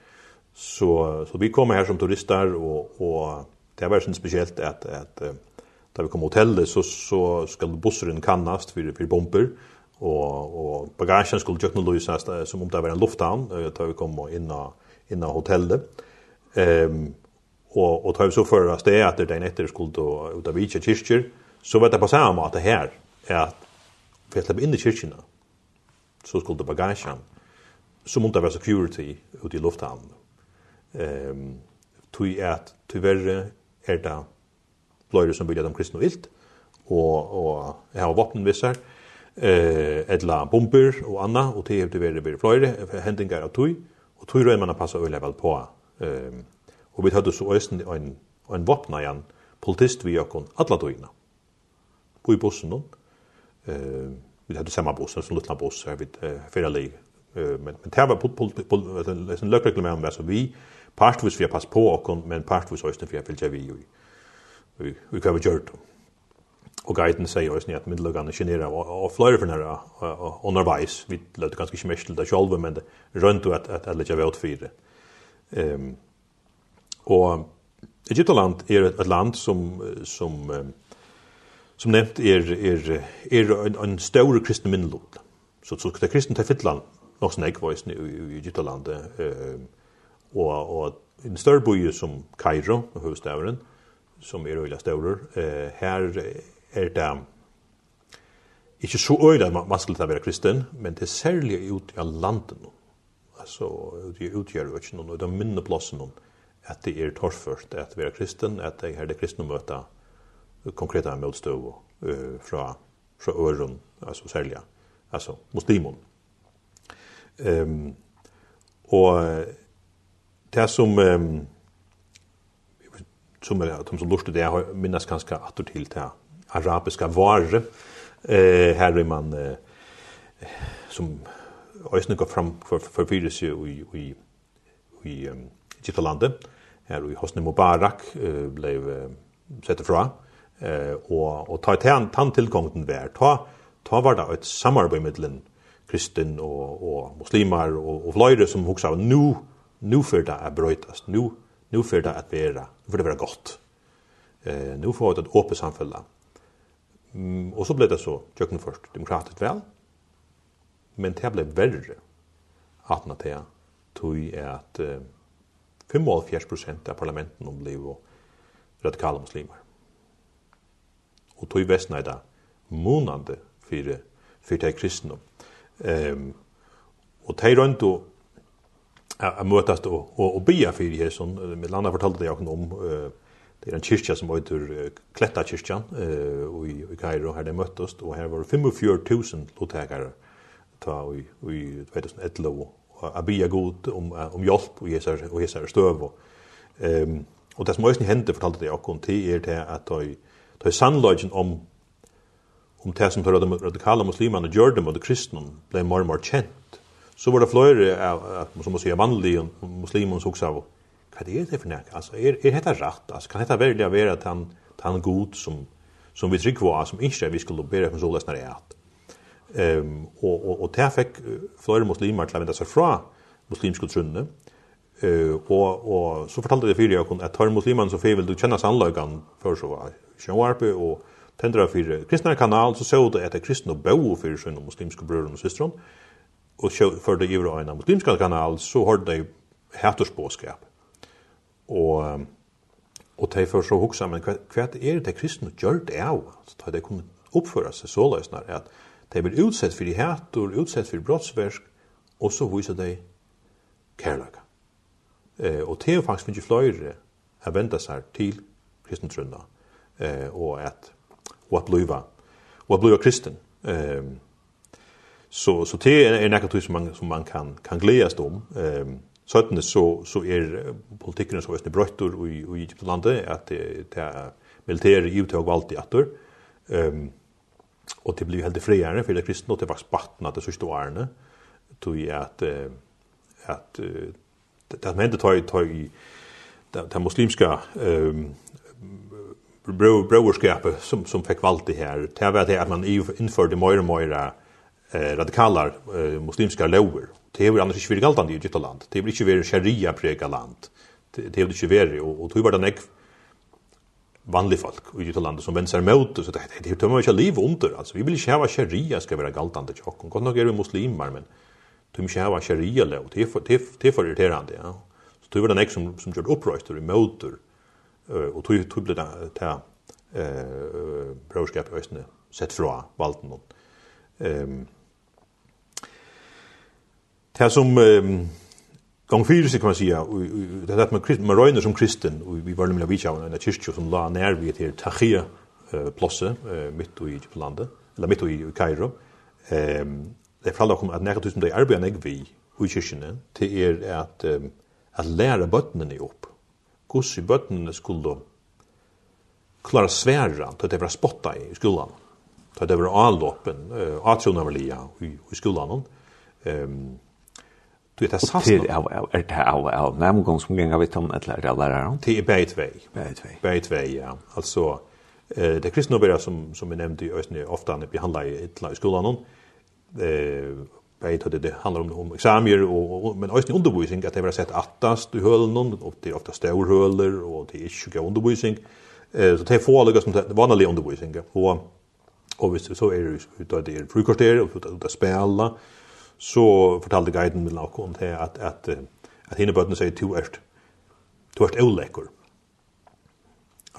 Så, så vi kommer her som turister, og, og det er veldig spesielt at, at da vi kom hotellet, så, så skal busseren kannast for, for bomber, och och bagagen skulle jukna nog lösa som om det var en lufthamn då vi kom in inna hotellet. Ehm och och tar så förra det att det efter skulle då ut av vicha kyrkor så vet det på samma måte här är att vi att inn in i kyrkorna så skulle bagagen som om det var security ut i lufthavn. Ehm tui at tyverre er da bløyre som vilja dem kristne vilt, og, og jeg har våpen vissar, eh etla bomber og anna og te hevur verið verið fløyre hendingar av tøy og tøy røy man passa øll level på. Ehm og við hattu so østen ein ein vopnajan politist við okkum alla tøyna. På bussen nun. Eh við hattu sama bussen sum lutna buss her við fyrir leig. Eh men men tær var politist ein løkkreklam um væsu við partvis við pass på okkum men partvis østen við fylgja við. Vi vi kvar við gjørt og guiden säger oss ni att middelögarna generar och flöjer för nära undervis vi låter ganska inte mest det själva men det runt att att att lägga för det. Ehm och Egyptaland är ett land som som som nämnt är är är en, en stor kristen minnelod. Så så det kristna till Finland nog snägg voice i Egyptaland eh och och en större by som Kairo, huvudstaden som är öliga stor eh här er det ikke så øyne at man skulle ta være kristen, men det er særlig ut i landet nå. Altså, det utgjør jo ikke noen, og det minner plassen noen, at det er torført at være kristen, at det er det kristne møte konkrete motstøv uh, fra, fra øren, altså særlig, altså muslimen. Um, og det som um, som er, de som lurte det, jeg minnes ganske atter til det, arabiska varor eh här är man eh, som ösnen går fram för för virus i i i um, Egyptlandet här i Hosni Mubarak eh, blev eh, sett ifrån. Eh och och ta tant tant tillgången vär ta ta var det ett samarbete mellan kristen och och muslimer och och flöjde som också nu nu för det är brötast nu nu för det att vara för det vara gott. Eh nu får det ett öppet samhälle. Mm, og så ble det så tjøkken først demokratisk vel, men det ble verre at når det tog er at eh, 75 prosent av parlamenten ble radikale muslimer. Og tog vesten er det månande for, for det kristne. Um, og de rundt og møtast og, og, og bia fyrir her, som med landa fortalde jeg om, uh, Det är en kyrkja som heter Kletta kyrkjan i, i Kairo här det møttast og her var det 45 ta i, i 2011 och abia god om, om hjälp og jesar, og jesar støv og um, og det som også hendte fortalte det också til er det at ta i, ta i om om det som de radikale muslimene gjør dem och de kristna blev mer og mer kjent Så var det flöjare, som man säger, vanlige muslimer som också hva er det for nek? Altså, er, er dette rett? Altså, kan dette velja være at han, han god som, som vi trygg var, som ikke vi skulle bedre for så løsner er at. Um, og, og, og det fikk flere muslimer til å vende seg fra muslimske trunne, Uh, og, og så fortalte det fyrir jeg at tar muslimene så fyrir vil du kjenne sannløygan før så var sjøvarpe og tendra fyrir kristne kanal så så det etter kristne bo fyrir sånne muslimske brødre og systron og sjø, for det i en muslimske kanal så har de hætterspåskap og og tei for så hugsa men kvært er det kristne gjørt av så tei det kom oppføra seg så løsnar at tei blir utsett for de hætor, utsett for brottsverk og så viser dei kærleika. Eh og tei faktisk mykje fløyre har venta seg til kristne trunna eh og at og at bliva og at bliva kristen. Ehm så så det är en något som man som man kan kan glädjas om. Ehm Søttene så, så er politikken så østene brøttur i, i Egypten landet att det er militære givtøy og valgt i atter. Um, och det blir helt friare för det kristna och det var faktisk batten at det sørste årene, tog att att det som hendte tog, tog i det muslimska ehm um, brøverskapet som, som fick valt det här. det var det att man införde mer och mer eh, radikalar eh, muslimska lower. Det är annars inte virgalt land i Egypta land. Det blir inte virgalt sharia prega land. Det är inte virgalt och, och tror bara den nek vanlig folk i ditt land som vänder mot mot det. det det är inte liv under. Alltså, vi vill inte ha sharia ska vara galtande till och Gott nog är vi muslimer, men de inte ha sharia lov. Det är för irriterande, ja. Så tror den det som, som gjorde uppröster i motor. Och tror tror det där eh, brorskap i Östene sett fra valten. Ehm Det som eh, fyrir seg kan man sija, det er at man, man røyner som kristen, og vi var nemlig av tjavna, en kyrkjö som la nær vi til Tachia eh, plåse, eh, mitt i Egyptlandet, eller mitt i Kairo. um, det er för kom at nekka tusen det arbetar jag vi i kyrkjene, til er at, um, at lära bøttene opp, Guds i bøttene skulle klara sværa, til att det var spotta i skolan, til att det var avloppen, uh, atronavliga i, i skolan. um, Du vet, det sast nå. Og til er det av av nærmgång som ganger vidt om et lærer av læreren? Til Beitvei. Beitvei. Beitvei, ja. Altså, eh, det kristne oppgjøret som, som vi nevnte i Østene, ofte han behandler i et i skolen. Eh, Beitvei, det handler om, om eksamier, og, og, men Østene undervisning, at det var sett attast i hølen, og det er ofte størhøler, og det er ikke undervisning. Eh, så det er få alle som vanlig undervisning. Og, og hvis så er det, det er frukosteret, og det er spela, og så fortalte guiden med nok om det at, at, at henne bøttene sier to erst, to erst eulekker.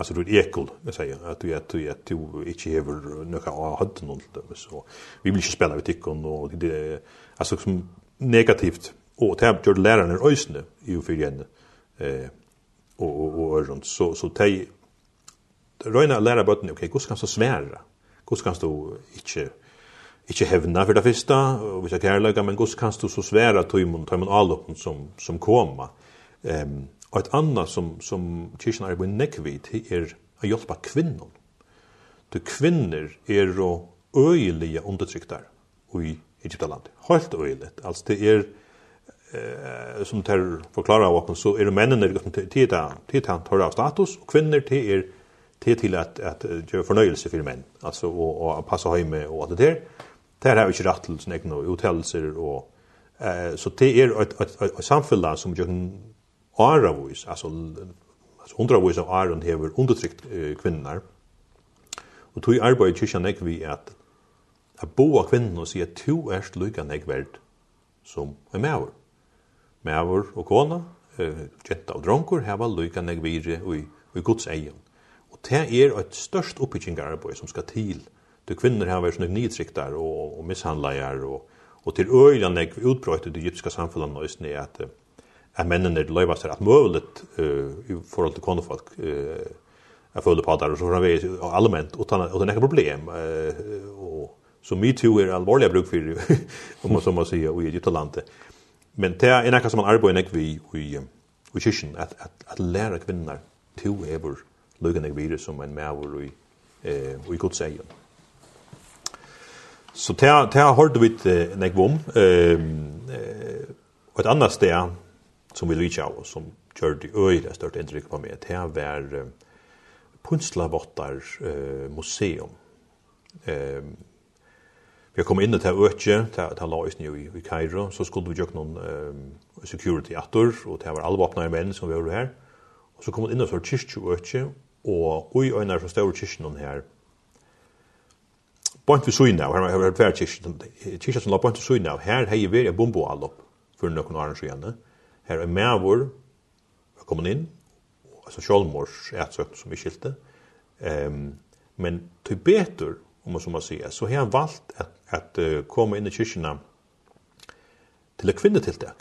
Altså du er ekkel, jeg sier, at du, at du, at du ikke hever noe av høtten noen til dem, så vi vil ikke spille av etikken og det er altså som negativt, og det har gjort lærerne øysene i og for henne, eh, og, og, og rundt, så, så de, Røyna lærer bøttene, ok, hvordan kan du svære? Hvordan kan du ikke ikke hevna for det første, og hvis jeg kærløyga, men gos kanst du så sværa tøymon, tøymon alloppen som, som koma. Um, og et annet som, som kyrkjen er bøy nekvid, er å hjelpa kvinnon. Du kvinner er å øyelige undertryktar i Egyptaland. Helt øyelig. Altså det er, eh, som tar forklare av åkken, så er det mennene til å ta av status, og kvinner til er til til at, at gjøre fornøyelse for menn, altså å, å passe hjemme og alt det der. Det har ikke rett til sånne egne uthelser og eh så det er ett ett et samfunn som ju aravis alltså altså hundravis av aron hever undertryckt kvinnor. Och tog arbeid kyrkan nek vi at a boa kvinnor sier at to erst lykka nek verd som er mever. Mever og kona, jenta og dronkur, heva lykka nek vire og i gods egen. Og det er et størst oppbyggingarbeid som skal til de kvinnor har varit sånne nedtryckta och och misshandlade och och till öjan när utbrott i det egyptiska samhället nästan at, att att männen det lever så att möjligt i förhållande till konfolk eh jag följde på där och så från vi allmänt och utan utan några problem eh och så metoo är allvarliga bruk för [LAUGHS] om man så måste säga i Egyptlandet men det är något som man arbetar med vi vi vi kyrkjen, at, at, at att lära kvinnor to ever lugna virus som en mæver i eh i Guds egen. Så det har hørt vi en ekvom. Og et annet sted som vi lykker av, som gjør det øyre størt inntrykk på meg, det har vært uh, Punslavottar uh, museum. Uh, Vi har kommet inn til Øtje, til la oss nå i Cairo, så skulle vi gjøre noen uh, security-atter, og det var allvåpnere menn som vi var her. Og så kom vi inn til Kyrkje Øtje, og i øynene fra Større Kyrkjø her, bort vi syna og her var det kyrkja kyrkja som la bort vi syna og her hei vi er bombo allop for noen år siden her er mavur kommet inn altså sjálvmors etsøkt som vi skilte um, men til betur om man så må säga så har han valt att att uh, komma in i kyrkorna till ett kvinnotiltag.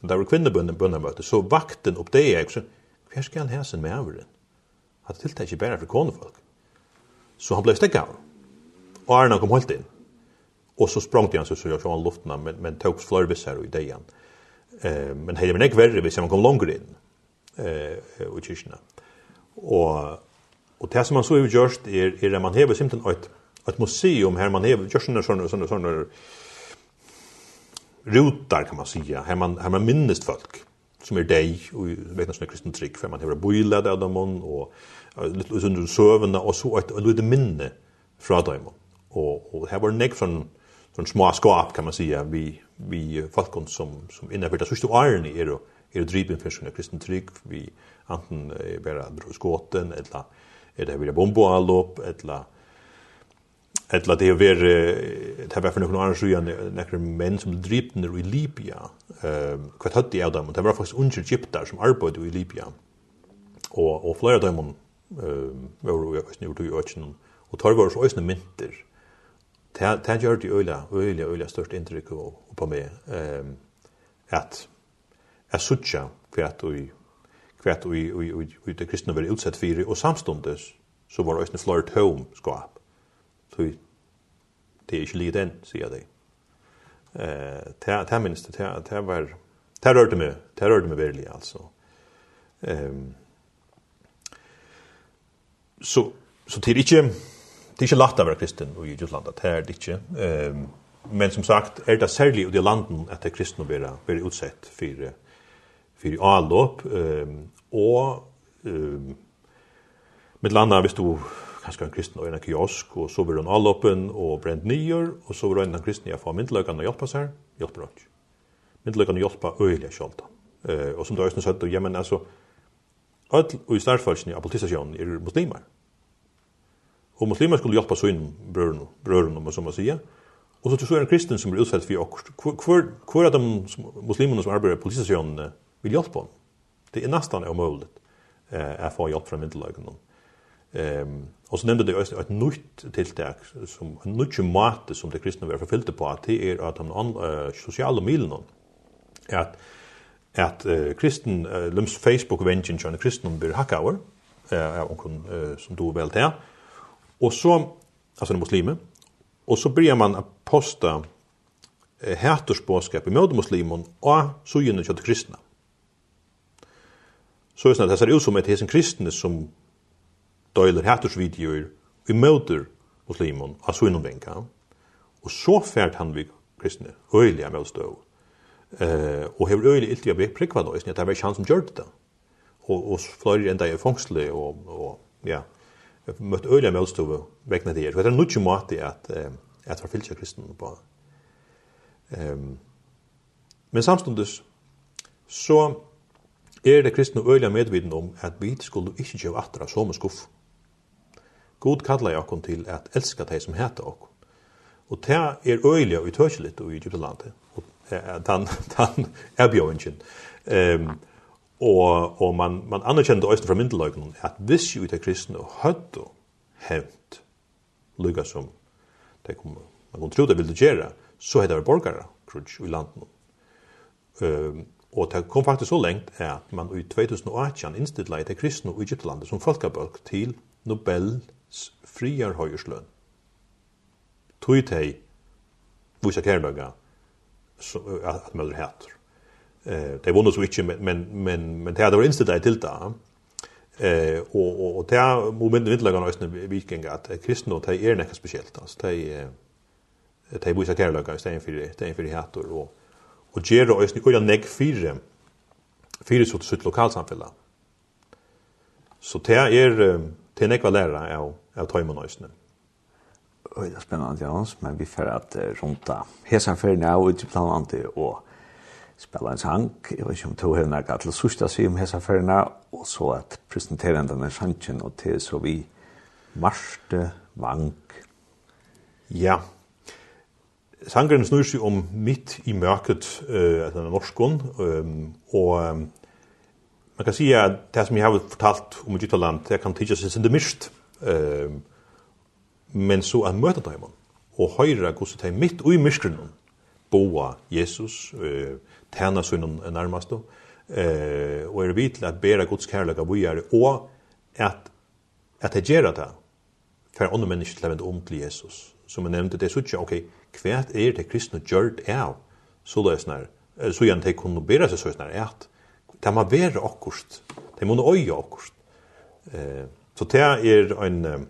Där var kvinnobönden bönna möte så vakten upp det är också hur ska han häsen med över den? Att tilltag inte bara för konfolk. Så han blev stäckad. Og Arne kom helt inn. Og så sprang han så så jeg sånn luften men men togs flörbis här i dejan. Eh men det men inte verre hvis han kom längre in. Eh i kyrkene. Och och det som man så utgörst är är det man har simpelt et, ett museum här man har gjort såna såna sånne, sånne rutar kan man säga. Här man här man minnest folk som är dig och vet nästan kristen trick för man har boilat av dem och lite under sövna och så ett litet minne från dem og og her var neck från från små skap kan man säga vi vi folk som som inne innebär det sista iron är då är det driven för såna kristen trick vi anten bara skåten eller är det vi bomboallop eller Etla det var det var för några år sedan några män som drepte i Libya. Eh vad hade de dem? Det var faktiskt unge egyptar som arbetade i Libya. Och och flera av dem eh var ju i Östnorden och var och Östnorden mynter det har gjort det øyla, øyla, øyla størst inntrykk på meg, um, at jeg suttja kvært og kvært og i det kristne var utsett fyrir, og samstundes så var det flere tøvn skap. Så det er ikke lige den, sier jeg det. Det minnes det, det var, det rørte meg, det rørte meg virkelig, altså. Um, så, så det er ikke, det är inte lätt å være kristen i Jutland det er det ikke. Um, men som sagt er det særlig i de landen at det er kristne blir blir utsett for, for allop um, og um, med landet hvis du kanskje en kristen og en kiosk, og så blir hun alloppen og brent nyer, og så blir hun en kristen jeg får myndeløkene å hjelpe seg, hjelper hun ikke. Myndeløkene å hjelpe øyelig kjølt. Uh, og som du har sagt, ja, men altså, og i stærfølsene av politistasjonen er muslimer. Og muslimer skulle hjelpe sin brøren, brøren, som man sier. Og så tror jeg en kristen som blir utsatt for okkurs. Hvor er de muslimene som arbeider i politisasjonene vil hjelpe dem? Det er nesten umulig eh, å få hjelp fra myndelagene. Ehm och så nevnte det også et nytt tiltak, som en nytt måte som det kristna vil forfylte på att det är att de uh, sociala milene, at, att uh, kristen uh, lims Facebook vänjen John kristen blir hakket eh uh, som då väl där Och så, altså en muslime, Och så börjar man att posta eh, i møte muslimen och så gynnar det kristna. Så är det här ser ut som et det kristne som døyler hætorsvideoer i møter så av sunnumvenka. Og så fært han vi kristne øyelig av møtstøv. Uh, og hever øyelig iltig av prikva da, det var ikke han som gjør det. Og, og fløyre enda i fångsle og, og ja, møtt øyla møtstove vegna det her. Det er en nokje måte at, at var fylkja kristen på. Um, men samstundes så er det kristne øyla medviden om at vi skulle ikke gjøre atra som skuff. God kallar jeg okkur til at elska deg som heter okkur. Og det er øyla og utøkjeligt og i Egyptalandet. Og den, den er bjøringen. Um, Og, og man, man anerkjente også fra myndeløgnen at hvis jo i kristne hadde hevnt lykka som det kom, man kunne tro det ville gjøre, så hadde det vært borgere krutsk i landet. Um, og det kom faktisk så lengt at man i 2018 innstidla i det kristne og Egyptlandet som folkebølg til Nobels friar høyersløn. Tog teg vise kærløyga at møller heter. Eh det vunnar så inte men men men men det hade varit instant til där. Eh og og och där momentet vid lagarna ösna vikingar at kristna og det er något spesielt altså det det visar kärlek i stället för det är för det og och och ger då ösna och näck fyra sutt så sitt. Så det er till näck vad læra av av tajmon ösna. Oj, det är spännande Jans, men vi för att runda. Här sen för nu och till planante och spela en sang, jeg vet ikke om to hevner gatt til sørsta sig om hesa ferna, og så at presenterende den sangen, og til så vi marste Vank. Ja, Sangren snur seg om mitt i mørket, uh, altså den norskon, um, og um, man kan si at det som jeg har fortalt om Egyptaland, det kan tidsa seg sinde mist, um, men så at møte dem, og høyre hvordan det midt mitt og i myskrennen, boa Jesus, uh, tjene sønnen nærmest. Eh, og er vi til at bære Guds kærlighet av vågjere, og at, at det gjør det, for andre mennesker til å vende om til Jesus. Som jeg nevnte, det er sånn, ok, hva er det kristne gjør det av? Så det er sånn, så gjerne de kunne bære seg sånn, at de må være akkurat, det må øye akkurat. Eh, så det er en,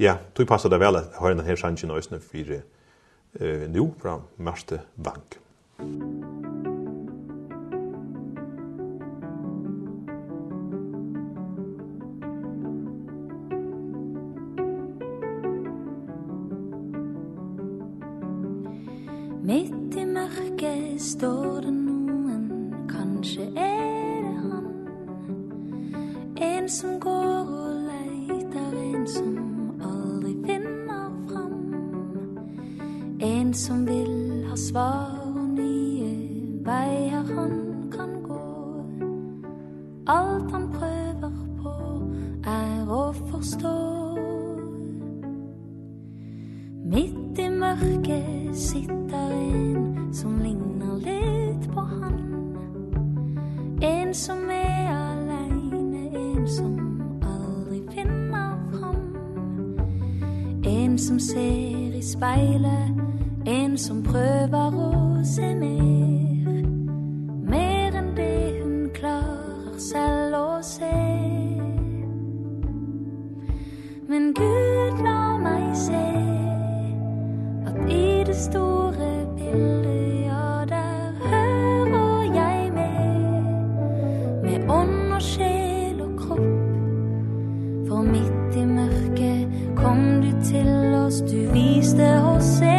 ja, tog passer det vel at jeg har en her sannsyn og øsne for eh, nå fra Marte Bank. Mitt i mørket står det noen, kanskje er det han. En som går og leiter, en som aldri finner fram. En som vil ha svar alt han prøver på er å forstå. Mitt i mørket sitter en som ligner litt på han. En som er alene, en som aldri finner fram. En som ser i speilet, en som prøver kom du til oss, du viste oss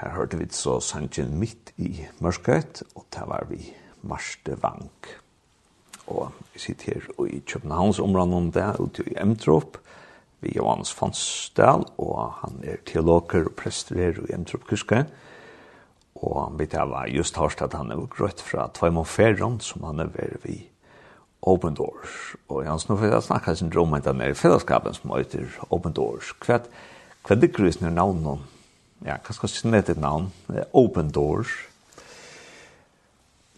her hørte vi så sangen midt i mørket, og der var vi Marste Vank. Og vi sitter her i Københavns områden om det, ute i Emtrop, vi Johannes Fonsdal, og han er teologer og prester her i Emtrop Kuske. Og vi tar var just hørst at han er grøtt fra Tvaimon Ferron, som han er ved vi Open Doors. Og Jans, nå får jeg snakke sin drømme enda mer i fellesskapen som heter Open Doors. Hva er det grøsner navnet ja, hva skal kanskje kjenner et navn, Open Doors.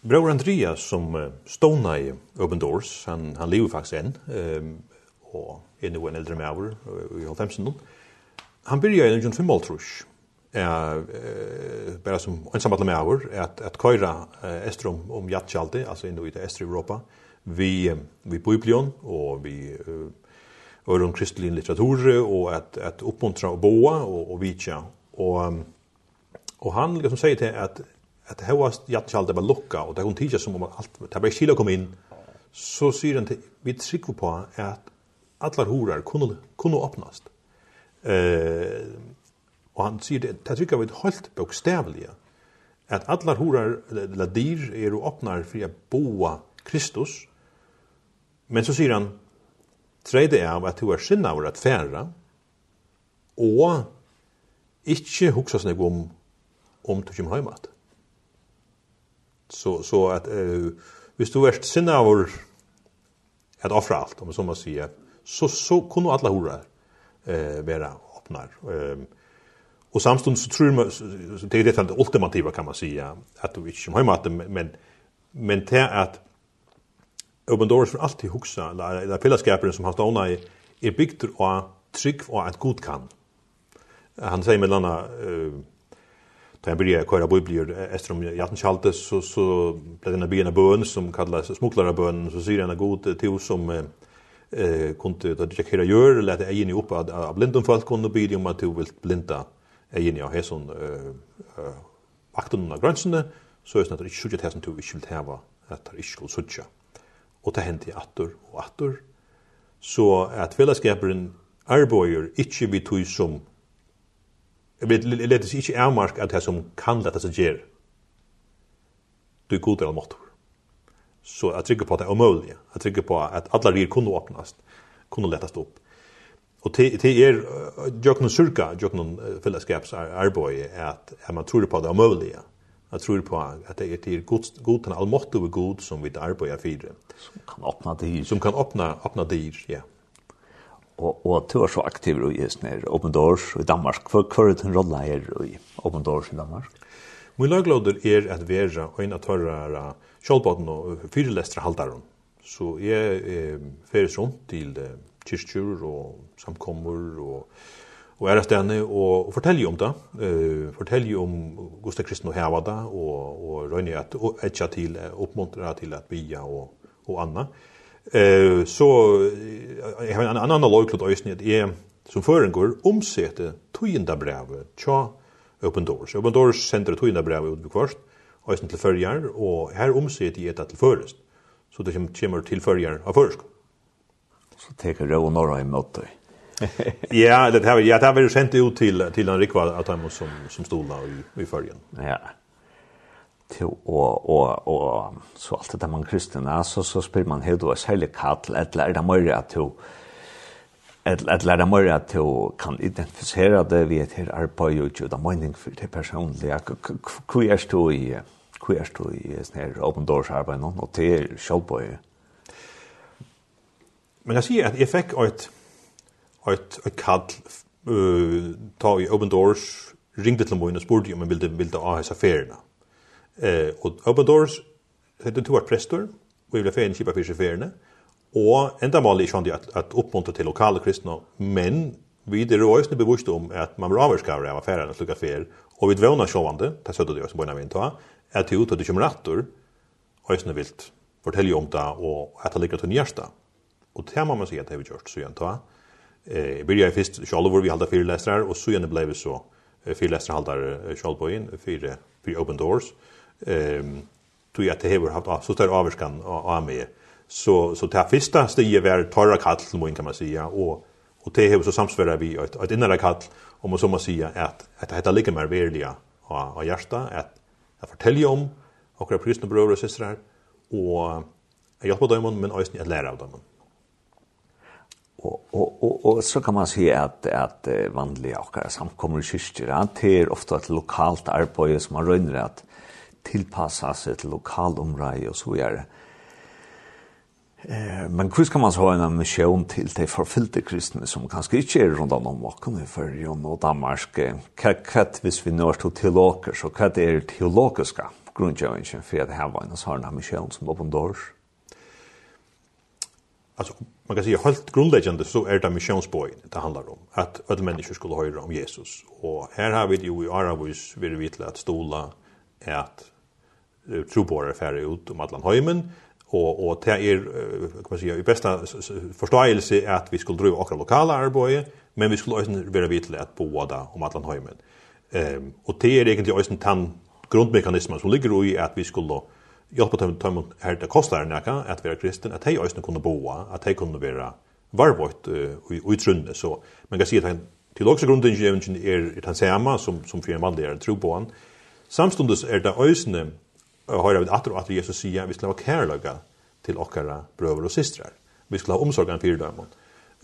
Bror Andreas som uh, stående i Open Doors, han, han lever faktisk enn, um, og er nå en eldre maver i halvfemsen. Han begynner i 1955, uh, bare som ensamma med at, at att uh, estrom om Jatchalde altså inn i det östra Europa vi uh, vi Biblion og vi uh, öron kristlig litteratur och att att uppmuntra och boa och och vitja Och och han liksom säger till att att det här var jattskall var lukka och det hon tiger som om allt det var kilo kom in så syr den vi tryck på att alla horar kunde kunde öppnas. Eh och han säger det det tycker vi helt bokstavligen att alla horar eller dyr är och öppnar för att boa Kristus. Men så säger han tredje är att du er sinna av att färra og ikke huksa seg om om du kommer hjemme. Så, så at uh, hvis du er sinne av at offra alt, om så man sier, så, så kunne alle hore uh, være åpner. Um, og samstund så tror man, så, det er dette det ultimativa kan man säga at du ikke kommer hjemme, men, men til at Open Doors for alltid hugsa, eller, eller fellesskaperen som han stående i, er bygd av trygg og at god kan. Mm han säger med landa eh Då jag började köra biblior etter om Jatten Jattenskalte så, så ble denne byen av bön som kallas smuglarabön. Så säger den god til oss som eh, kunne ta det hela gör eller att egen upp att, av blindom folk kunde be om at du vil blinda egen ja hesson eh, eh, vakten av gränserna så er det inte så att du ikke vil häva at du ikke skulle suttja. Og det hendte i attor och attor. Så at fellesskaperen arbeider ikke vi tog som vi leder seg ikke avmark av det som kan lette seg gjøre. Du er god eller måttor. Så jeg trykker på at det er omøyelig. Jeg trykker på at alle rier kunne åpnes, kunne lettast opp. Og til, er, jøkken surka, jøkken fellesskapsarbeid, at, at man tror på at det er omøyelige. Jeg tror på at det er til god, god den allmåttige god som vi arbeider fire. Som kan åpne dyr. Som kan åpne, åpne dyr, ja og og du er så aktiv i Isner Open Doors i Danmark for kvar den rolla her i Open Doors i Danmark. Mun lagloder er at vera ein at tørra skjolbotn og fyrlestra haldarum. Så jeg eh, feres rundt til eh, kyrkjur og samkommer og og er stedene og, og fortelle om det. Uh, fortelle om Gustav Kristno det, og, og Røyne at etja til, oppmuntra til at bia og, og anna. Uh, Eh så jeg har en annan analog klot øysni at jeg som føringur omsette tøyinda brevet tja Open Doors. Open Doors sender tøyinda brevet ut kvart, øysni til førjar, og her omsette jeg det til førest. Så det kommer til førjar av førsk. Så teker det og norra i møte. [LAUGHS] ja, det har ja, det har vi sendt ut til til en rikva at han som som stola i i førjan. Ja till och och och så allt det man kristna så så spelar man helt och særlig kall eller er det mer att till eller eller det mer att till kan identifisere det vi et her arbeid og jo da mening for det personlige. Hvor är du i hvor er du i snär open doors arbeid nå? Og til showboy Men jag ser att jag fick ett ett ett kall eh ta i open doors ringde till mig och spurte om jag ville ville ha affärerna. Eh, og Open Doors, det er to vært prester, og jeg ble ferien kjipa fyrir feriene, og enda mål er sånn at, at oppmuntra til lokale kristna, men vi er også bevisst om at man blir avvarskaver av affærene slukka fer, og vi dvåna sjåvande, det søtta det også på vi av innta, at det utåt det kommer rattor, og vilt fortelle om det, og at det ligger til njørsta. Og det må man si at det har vi gjort, så igjen ta. Eh, jeg begynner først selv vi halda fire lesere, og så igjen ble vi så fire lesere halda selv på inn, fire, fire open doors, og ehm tog jag det har haft så stor avskan av mig. Så så det första steget var torra kall till mun kan man säga och och det har så samsvärar vi ett ett inre kall om man så man säga att att det heter lika mer verliga och och hjärta att att fortälja om och våra kristna bröder och systrar och jag hjälper dem men också att lära av dem. Och och och och så kan man se att att vanliga och samkommer kyrkor att det är ofta ett lokalt arbete som man rönner att tilpassa seg til lokalområdet og så videre. Eh, men hvordan kan man så ha en mission till de förfyllda kristne som kanske ikke er runt om åkken i Färjön og Danmark? Kvart hvis vi når til teologer, så hva är det teologiska grundgövningen för at det här var en sånn mission som låg dårs? Alltså, man kan säga helt grundläggande så är det missionsböjen det handlar om. Att alla människor skulle höra om Jesus. Och här har vi det ju i Aravis, vi är att stola, att trobore färre ut om allan heimen och och det är kan man säga i bästa förståelse att vi skulle driva våra lokala arbete men vi skulle också vara vitla att båda om allan heimen. Ehm och det är egentligen också en tann grundmekanismen som ligger i att vi skulle hjälpa dem dem här det kostar näka att vara kristen att de også kunne boa att de kunne vara varvått och utrunde så man kan säga att till också grundingenjören är det han som som för en vanlig tro på han samstundes är det ösnen og høyra vi atter og atter Jesus sier, vi skal ha kærløyga til okkara brøver og systrar. Vi skal ha omsorgan fyrir dømon.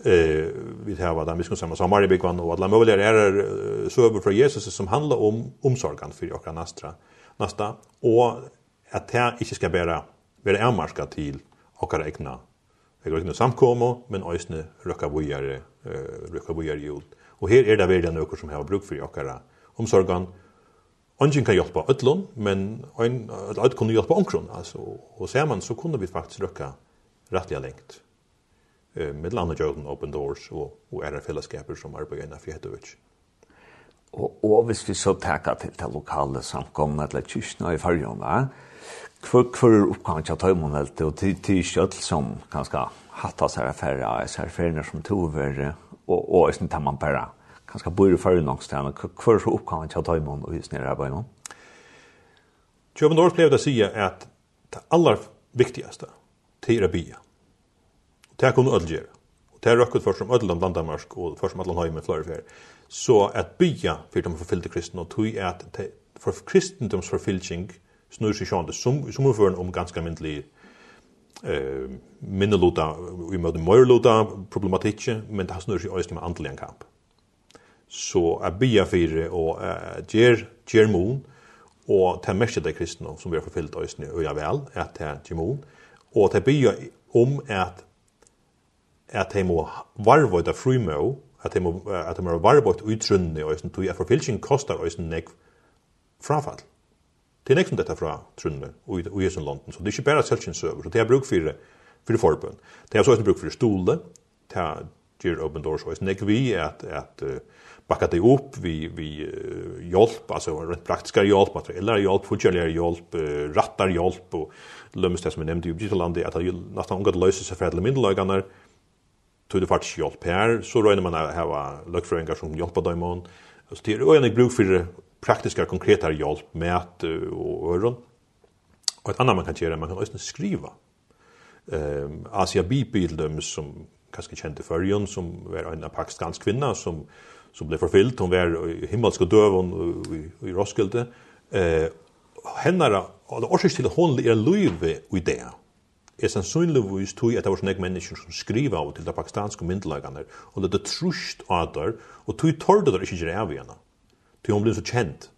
Eh, vi har hava den, vi skal sammen samaribikvann og alle er ærer søver fra Jesus som handlar om omsorgan fyrir okkara nastra, nasta, og at det ikke skal være, være avmarska til okkara egna Jeg røkner samkomme, men øysene røkker vujere, røkker vujere jord. Og her er det veldig noen som har bruk for okkara omsorgan, Ongen kan hjelpe ødlån, men ein, ødlån kunne hjelpe omkron. Altså, og ser man, så kunne vi faktisk røkka rettelig lengt. Eh, med landa jorden, Open Doors og, og ære fellesskaper som arbeider innan for Hedevich. Og, og hvis vi så takker til det lokale samkommet, eller kyrkene i fargjene, hvor, hvor er oppgangen til tøymene og til, til kjøtt som kanskje hatt av seg affærer, av seg affærer som tog over, og, og, og man bare kanskje bor i førjenangstene, hva er så oppgaven til å ta i og hysene i arbeidet nå? Kjøben Norsk lever det å si at det aller viktigaste til å bia. Det er kun å gjøre. Og det er røkket først om Ødland, Landamarsk og først om Ødland Høyme flere flere. Så at bia for de forfyllte kristne, og tog er at for kristendoms forfyllting snur seg sjående, som, som overføren om ganske myndelig eh, minneluta, i møte møyerluta problematikk, men det snur seg også med andelig en kamp så er bia fyrir og ger, ger mon, og ta mest dei kristne sum við har forfyllt oss og ja vel, at ta ger mon, og ta bia um at at ta mo varve ta av at ta mo at ta mo varve ut utrunne, og tog at forfyllsyn kostar eisini nek frafall. Det er nek dette fra trunne, og i Jesu landen, så det er ikke bare selvsynsøver, så det er bruk for, for forbund. Det er også bruk for stole, det er gjør open doors, og det nek vi at, at uh, backa det upp vi vi hjälp alltså rent praktiska hjälp materiella hjälp fullgöra hjälp rattar hjälp och lömst det som jag nämnde i Gitalandet att det nästan något löser sig för att mindelagarna tog det faktiskt hjälp här. Så röjde man att ha lökfröingar som hjälpa dem och så det är ju bruk för praktiska konkreta hjälp med att och öron. Och ett annat man kan göra man kan också skriva. Ehm Asia Bibeln som kanske kände förrjön som var en pakistansk kvinna som som blev förfylld. Hon var i himmelska döven i, i Roskilde. Eh, hennara, og årsøk til hon er løyve i det, er sannsynligvis tog at det var sånne mennesker som skriva av til de pakistanske myndelagene, og det er trusht av der, og tog torde der ikke gjør av henne. Tog hun ble så kjent.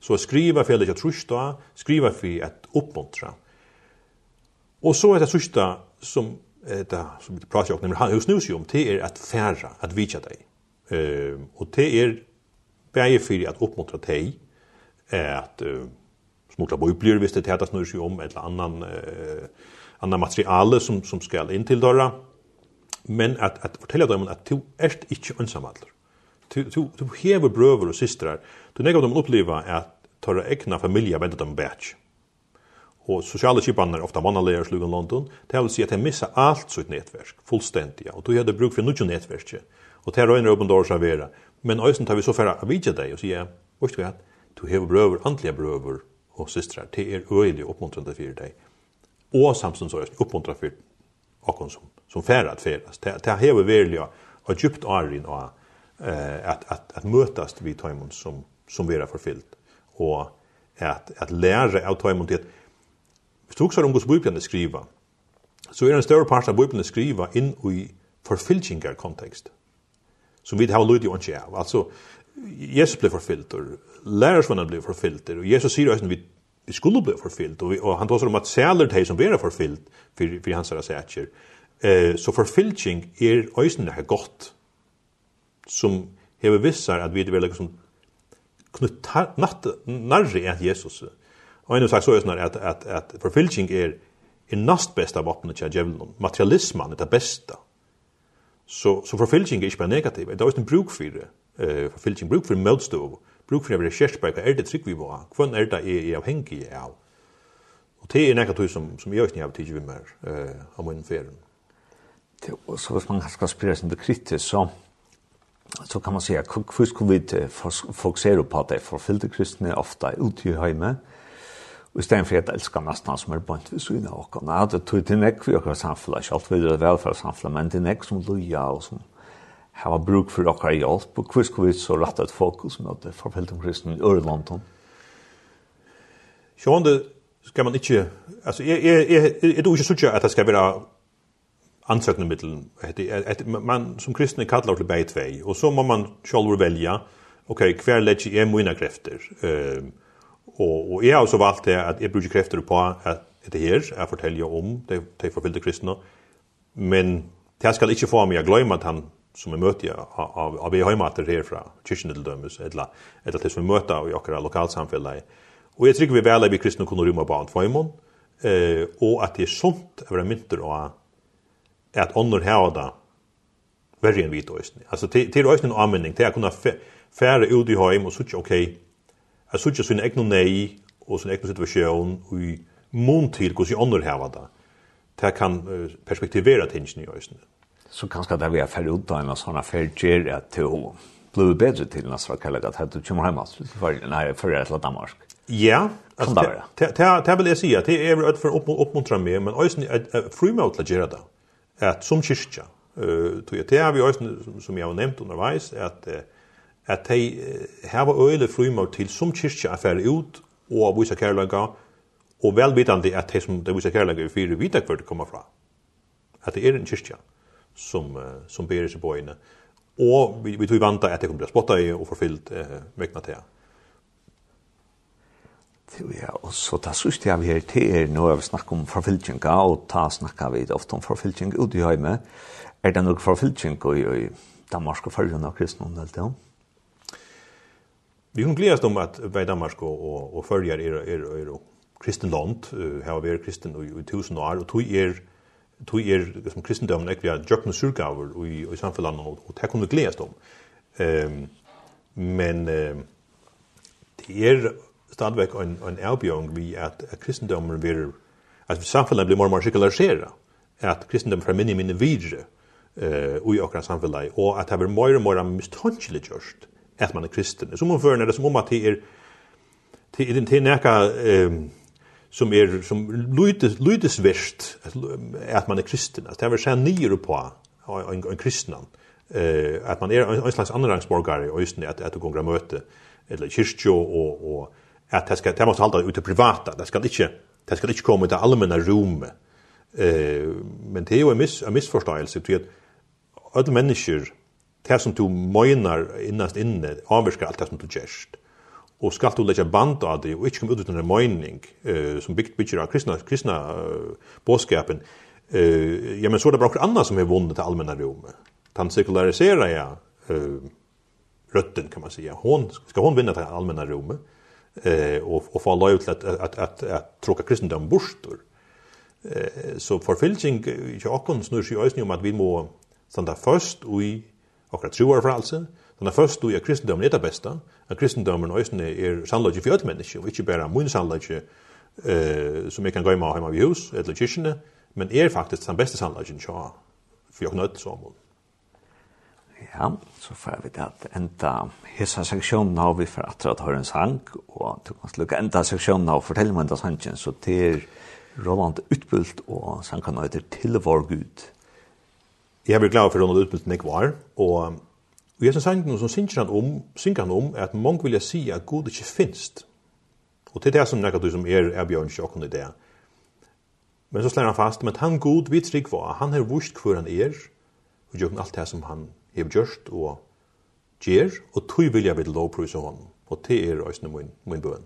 Så skriva for at jeg trusht av, skriva for at oppmuntra. Og så er det trusht som, det, som vi prater om, han snus nu om, det er at færa, at vidja deg. Eh, og det er bæge fyrir at oppmuntra teg at uh, smukla bøyblir hvis det er det snurr om ett eller annan, uh, annan materiale som, som skal inn til døra. Men at, at fortelle dem at du er ikke ønsamhandler. Du, du, du hever brøver og systrar. Du nekker dem oppleva at tørre egna familie venter dem batch. Og sosiale kipaner, ofta mannaleger slugan London, det vil si at de missa alt sitt nettverk, fullstendig. Og du hadde bruk for noe nettverk. Og det er røyner åpen dår som vera. Men øysen tar vi så færre av vidja deg og sier, vet du hva, du hever brøver, antlige brøver og systrar, det er øyelig oppmuntrande for deg. Og samstånd så øysen oppmuntra for okkon som, som færre at færast. Det, det hever velja og djupt arin og at, at, at møtast vi tøymon som, som vera forfyllt. Og at, at lære av tøymon til at Hvis du også har om hos Bibelen skriva, så er en større part av Bibelen skriva inn i forfylltjengar kontekst som vi har lyd i ikke av. Altså, Jesus ble forfyllt, og lærersvannen ble forfyllt, og Jesus sier også vi, vi skulle bli forfyllt, og, og han tar om at sæler de som blir forfyllt, for, for hans sætjer. Eh, så forfylting er øyne er godt, som hever vissar at vi er veldig som knutt narri enn Jesus. Og en av sagt så er sånn at, at, at forfylking er, er nast besta vapnet til djevelen. Materialismen er det beste Så så förfälsning är inte negativ. Det är en bruk för det. Eh förfälsning bruk för motstå. Bruk för det skärspärka är det tryck vi var. Kvön är det är avhängig av. Och det är något som som jag inte har tid vi mer eh om en färd. Det så vad man ska spela sin det kritiskt så så kan man säga hur skulle vi fokusera på att det förfällde kristne ofta ute i hemmet Og i stedet for at jeg elsker nesten han som er bønt ved syne av åkken. Nei, det tog til nekk for åkker samfunnet, ikke alt videre velferdssamfunnet, men til nekk som loja og som har bruk for oss hjelp. Og hvor skal vi så rette et fokus med at det forfølte om kristne i Ørlandton? Sjån, det skal man ikke... Altså, jeg, jeg, jeg, jeg, jeg, jeg, jeg, at det skal være ansøkende middel. Man som kristne kallar til beit vei, og så må man sjálfur velja, ok, hver legger jeg mine krefter? Uh, Og, og jeg har også valgt det at jeg bruker krefter på at det her, jeg forteller om det, det forfylte kristne, men det skal ikke få meg å glemme at han som vi møter av, av, av vi høymater her fra kyrkene til dømes, eller, eller til som vi møter i akkurat lokalsamfunnet. Og jeg trykker vi vel at vi kristne kunne rymme på en tvøymon, eh, og at det er sunt å være mynter og at ånder her og da verre enn hvite øyne. Altså til, til øyne en anmenning, til å kunne fære ut i høym og suttje, ok, Jeg sier ikke sin egen nei og sin egen situasjon og i mån til hvordan jeg underhever det. Det kan perspektivere tingene i øyne. Så kanskje det vi er ferdig ut av en sånn affær gjør at det ble bedre til når jeg kallet at du kommer hjemme for nei, for jeg til Danmark. Ja, altså, det, det, det vil jeg si at det er et for oppmuntre meg, men øyne er fri med å gjøre det. At som kyrkja, uh, det er vi øyne som jeg har nevnt underveis, at uh, at de hava øyelig frymor til som kyrkja er ut og vise kærløyga, og velvitande at de som de vise kærløyga er fire vita hver det kommer fra. At det er en kyrkja som, som ber seg på inne. Og vi, vi tog vanta at de kommer til å spotta i og forfyllt eh, vekna til. Ja, og så ta sust jeg vi her til er nå har vi snakket om forfylkjenga, og ta snakker vi ofte om forfylkjenga ut i høyme. Er det noe forfylkjenga i Danmark og Følgen av kristne om det? Vi kan gledes om at både Danmark og, og, og Følger er, er, er, er kristen land, uh, har vært kristen i, i tusen år, og tog er, tog er som kristendommen ikke vi har djøkken surgaver i, i samfunnet, og, og det kunne gledes om. Um, men uh, det er stadigvæk en, en avbjørn vi at, at kristendommen blir, at samfunnet blir mer og mer sekulariseret, at kristendommen får minne minne videre uh, i akkurat samfunnet, og at det blir mer og mer miståndelig gjørst at man er kristen. Som omførende er det som om at det er det er nekka som er som lydes lydesvist at man er kristen. At det er sen nyer på en, en kristnan. Eh at man er en, slags andrangsborgare og just at at du går møte eller kyrkjo og og at det skal det måste halda ut til privata. Det skal ikkje det skal ikkje komme til allmänna rum. Eh men det er jo en miss en missförståelse til at alle mennesker det som du møgnar innast inne avvirskar alt det som du gjerst. Og skal du leggja band av det, og ikkje kom ut ut en møgning uh, som byggt bygger av kristna, kristna uh, båskapen, uh, ja, men så er det bare anna som er vunnet til allmenna rommet. Den sekulariserer ja uh, røtten, kan man säga. Hon, ska hon vinna det allmänna rommet eh, och, och få lov till att, att, att, att, att tråka kristendom borstor. Eh, så förfylsing i Jakon snur sig ösning om att vi må standa först och i okkar truar for altså. Þannig að først du er kristendommen er det beste, at kristendommen øyne er sannløyge for øde mennesker, og ikke bare min sannløyge eh, som jeg kan gå med hjemme i hus, eller kyrkene, men er faktisk den beste sannløygen tja for jeg nødt som Ja, så får vi det at enda hessa seksjonen har vi for at det har en sang, og du kan slukke enda seksjonen har fortelle meg enda sangen, så det er Roland utbult og sangen heter Til vår Gud. Jeg blir glad for at hun hadde utmøtt var, og Og jeg synes han som synger han om, synger han om er at mange vil si at Gud ikke finst. Og til det er som nekker du som er er bjørn sjokken i det. Men så slår han fast, men han Gud vi trygg var, han har vust hvor han er, og gjør alt det som han har gjort, og gjør, og tog vil jeg vil lovprøse honom. Og det er også min, min bøn.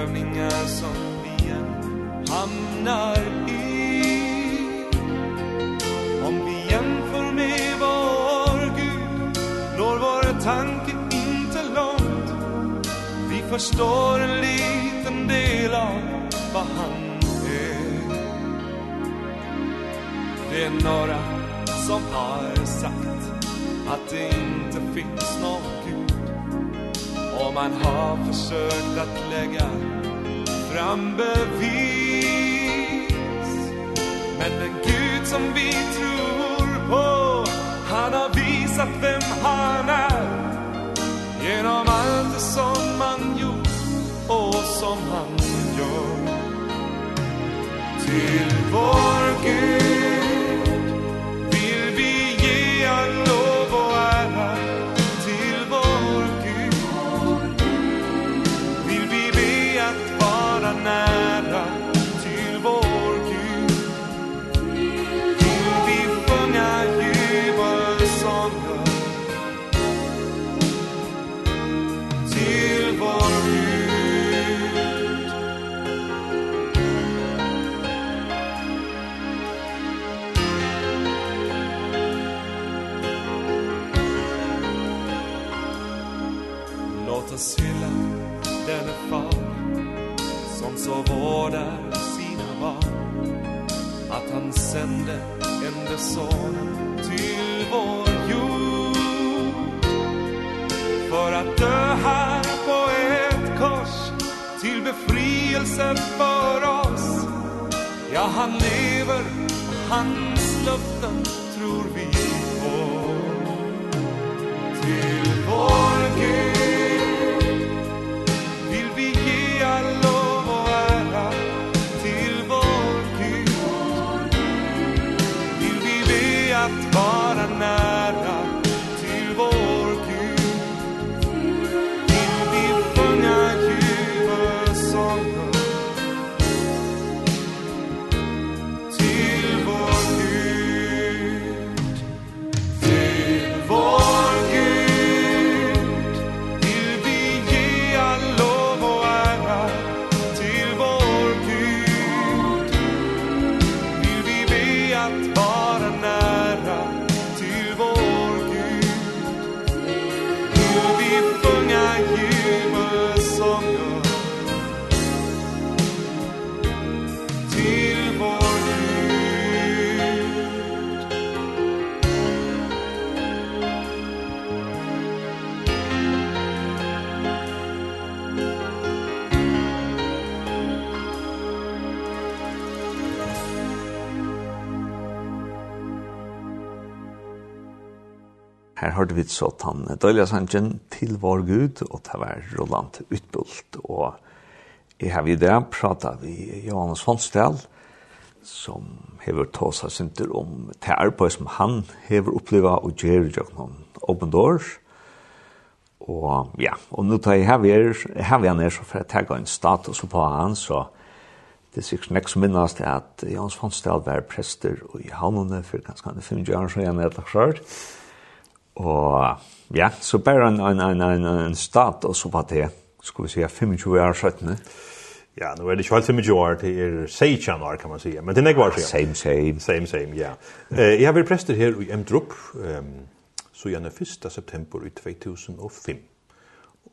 prövningar som vi än hamnar i. Om vi jämför med vår Gud når vår tanke inte långt. Vi förstår en liten del av vad han är. Det är några som har sagt att det inte finns något Och man har försökt att lägga fram bevis. Men den Gud som vi tror på Han har visat vem han är. Genom allt det som han gjort och som han gör. Till vår Gud. Her hørte vi så tann døyla sangen til vår Gud, og det var Roland Utbult. Og jeg har videre pratet vi Johannes Fonsdal, som hever tåsa synder om det arbeid som han hever oppleva og gjør jo noen open doors. Og ja, og nå tar jeg her vi er, her vi er nere, så for jeg tar en status på han, så det er sikkert nek som minnast at Johannes Fonsdal var prester i Havnene for ganske 25 år, så jeg er nere Og ja, så bare en, en, en, en, en stat og så var det, skulle vi si, 25 år siden. Ja, nu er det 25 år, det er 16 år kan man si, men det er ikke var sedan. Same, same. Same, same, ja. Uh, jeg har vært prester her i Emdrup, um, så gjerne 1. september i 2005.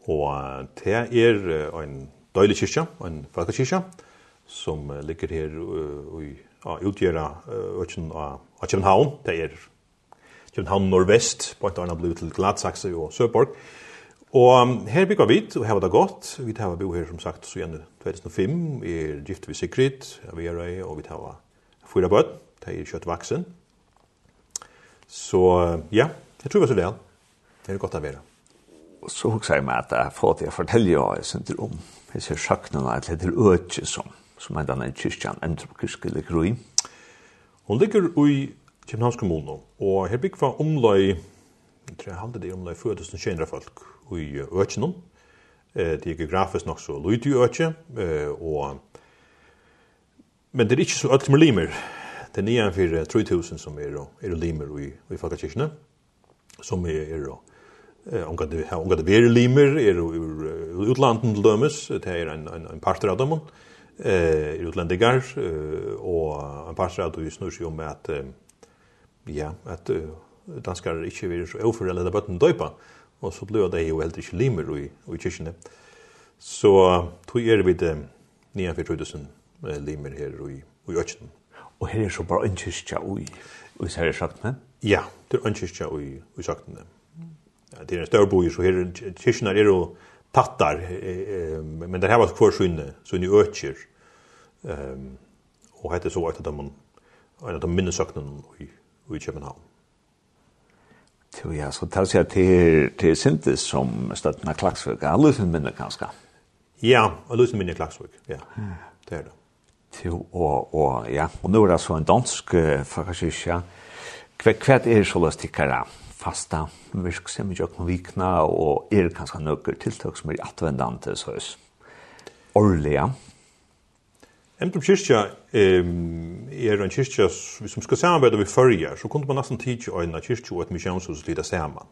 Og det er uh, en døylig kyrkja, en folkekyrkja, som uh, ligger her uh, i uh, utgjøra uh, av København. Det er København Nordvest, på et annet blivet til Gladsaxe og Søborg. Og her bygger vi, og her var det godt. Vi tar bo her, som sagt, så igjen 2005. Vi er gift ved Sikrit, vi er røy, og vi tar fyra bød. Det er kjøtt vaksen. Så ja, jeg tror vi er så det. Det er godt å være. Og så husker jeg meg at jeg får til å fortelle jo jeg synes om. Jeg ser sjakkene at det er øke som, som er denne kyrkjan, Endrup Kyrkjelig Grøy. Hun ligger i Københavns kommune. Og her bygg var omløy, jeg tror jeg halde det omløy 4200 folk i Øtjennom. Det er geografisk nok så lyd i Øtje, og men det er ikke så øtl med limer. Det er nian for 3000 som er, er limer i, i Falkakirkene, som er, er Om kan det om det være limer er ur utlanden til dømes, det er en en en parter av dem. Eh utlendingar og en parter av det snur seg om at ja, at uh, danskar ikkje vil så overføre eller bøtten døypa, og så blir det jo heller ikkje limer i, i kyrkjene. Så tog er vi det 49.000 limer her i, i Øtjen. Og her er så bare en kyrkja i, i Sverige Sjaktene? Ja, det er en kyrkja i, i Sjaktene. Ja, det er en større boi, så her kyrkjene er jo tattar, eh, men det her var kvar synne, så ni øtjer. Um, og hette så etter dem, en av de minnesøknene i, i København. Jo, ja, så tar jeg til, til Sintis som støttene Klaksvøk. Han lyser minne kanskje. Ja, han lyser minne Klagsvøk, ja. Det er det. Jo, og, og, ja. og nå er det så en dansk uh, faktisk, ja. Hva, hva er så løs tikkere? Fasta, virk som ikke kan vikne, og er det kanskje noen tiltak som er atvendante, så er det. Årlig, ja. Emdrup kyrkja um, er en kyrkja som skal samarbeida vi fyrja, så kunde man nesten tidsi øyna kyrkja og et misjonshus lida saman.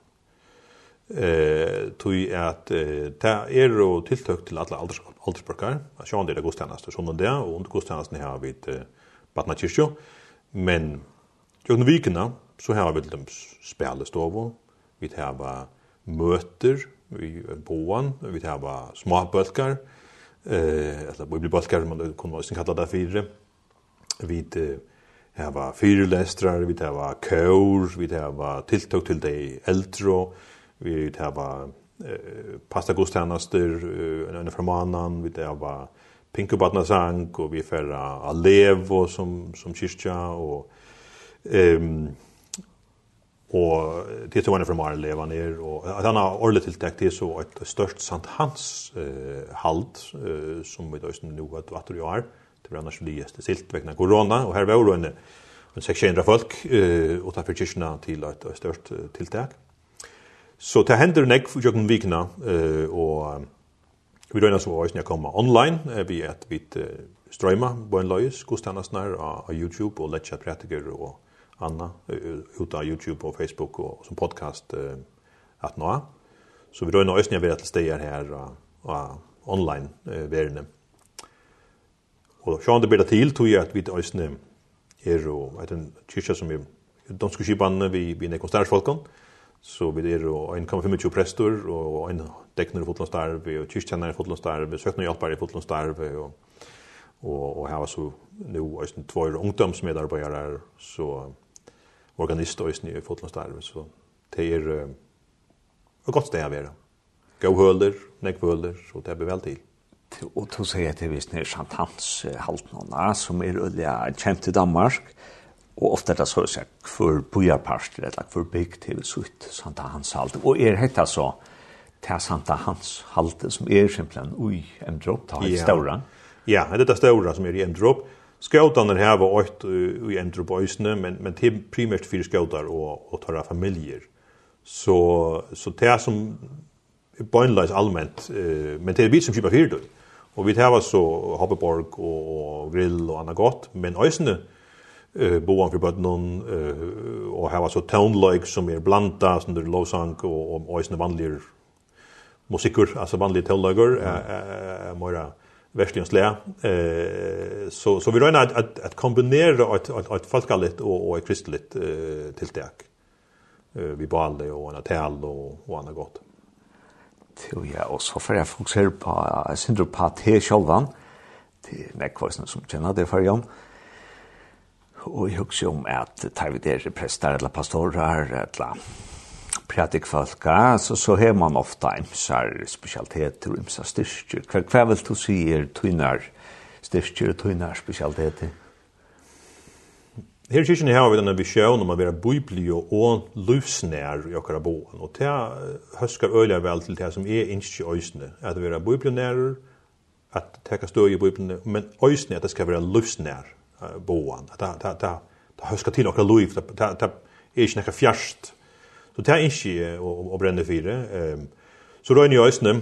Uh, tui at uh, ta er jo tiltøk til alle aldersbrukkar, sjåan det er godstjenester, sånn og det, og under godstjenestene har vi et uh, batna kyrkja, men jøkken vikina så har vi dem spelestovo, vi har møter, vi har boan, vi har smabølkar, vi eh eller bibelbalkar man kunde också kalla det för det här var fyrlästrar vi här var kör vi här var tilltog till de äldre vid här var eh pasta gostanastur en förmanan vi här var pinkubatna sank och vi förra alevo som som kyrka och ehm och det tror jag från Marl lever ner och at han har ordet till det så ett störst sant hans eh halt eh, som vi då nu att vad det gör det blir annars lyst silt vegna corona och här var jo en 600 folk eh och därför kyrkorna till ett störst tilltag så det händer näck för jag vikna eh och vi då så att jag kommer online vi ett bit strøyma, på en løys, kostarna snar av YouTube och lätta pratiker och Anna ut av YouTube og Facebook og som podcast uh, at nå. Så vi røyner også nye vidare till stegar här og och online uh, värne. Og så det bedre til, tror jeg at vi ösnja er og att en kyrkja som vi de skulle skipa vi vi är konstnärsfolken. Så vi är och en kommer för mycket präster och en tecknare fotlandstarv och kyrkjänare fotlandstarv, sökna hjälpare i fotlandstarv og og og her var så nu er det två ungdom som är där på så organist og i fotlandstarve, så det er et godt sted å være. Gå høler, nekk høler, så det blir vel til. Og to sier jeg til hvis det er Chantans halvnåna, som er ulike kjent i Danmark, og ofte er det så å si hver bojarparster, eller hver bygg til sutt Santa Hans halt. Og er hette så til Santa Hans halte, som er simpelthen ui Emdrop, ta i ståra. Ja, det er det ståra som er i Emdrop, Skautarna her var åt i Entropoisne, men men det er primært fire skautar och och tar familjer. Så så det som bönlös allmänt eh men det er vi som kjøper av hyrdor. Och vi tar så Hoppeborg och, og grill och annat gott, men ösne eh boan för bad någon eh och här var så town like som är blanda som det lovsang och og ösne vanliga musiker, alltså vanliga tollager, eh, eh, mera västliga slä. Eh så så vi rör att att at kombinera ett ett ett folkligt och och ett kristligt eh tilltag. Eh vi balde och en atell och och annat gott. Jo ja, och så för jag fokuserar på jag syndrom på te självan. Det näkvasna som känner det för jag. Och jag också om att tar vi det präster eller pastorer eller pratik folka, så, så har man ofta imsar specialiteter og imsar styrkjer. Hva, hva vil du si er tøynar styrkjer og tøynar specialiteter? Her i kyrkjen har vi denne visjonen om å være biblio og livsnær i okkara boen. Og det høskar øyla vel til det som er innskje øysene. At være biblionær, at teka støy i biblionær, men øysene at det skal være livsnær boen. At det høskar til okkara liv, det er ikke nekka fjerst Så det er ikke å, å brenne fire. Um, så røyner jeg østene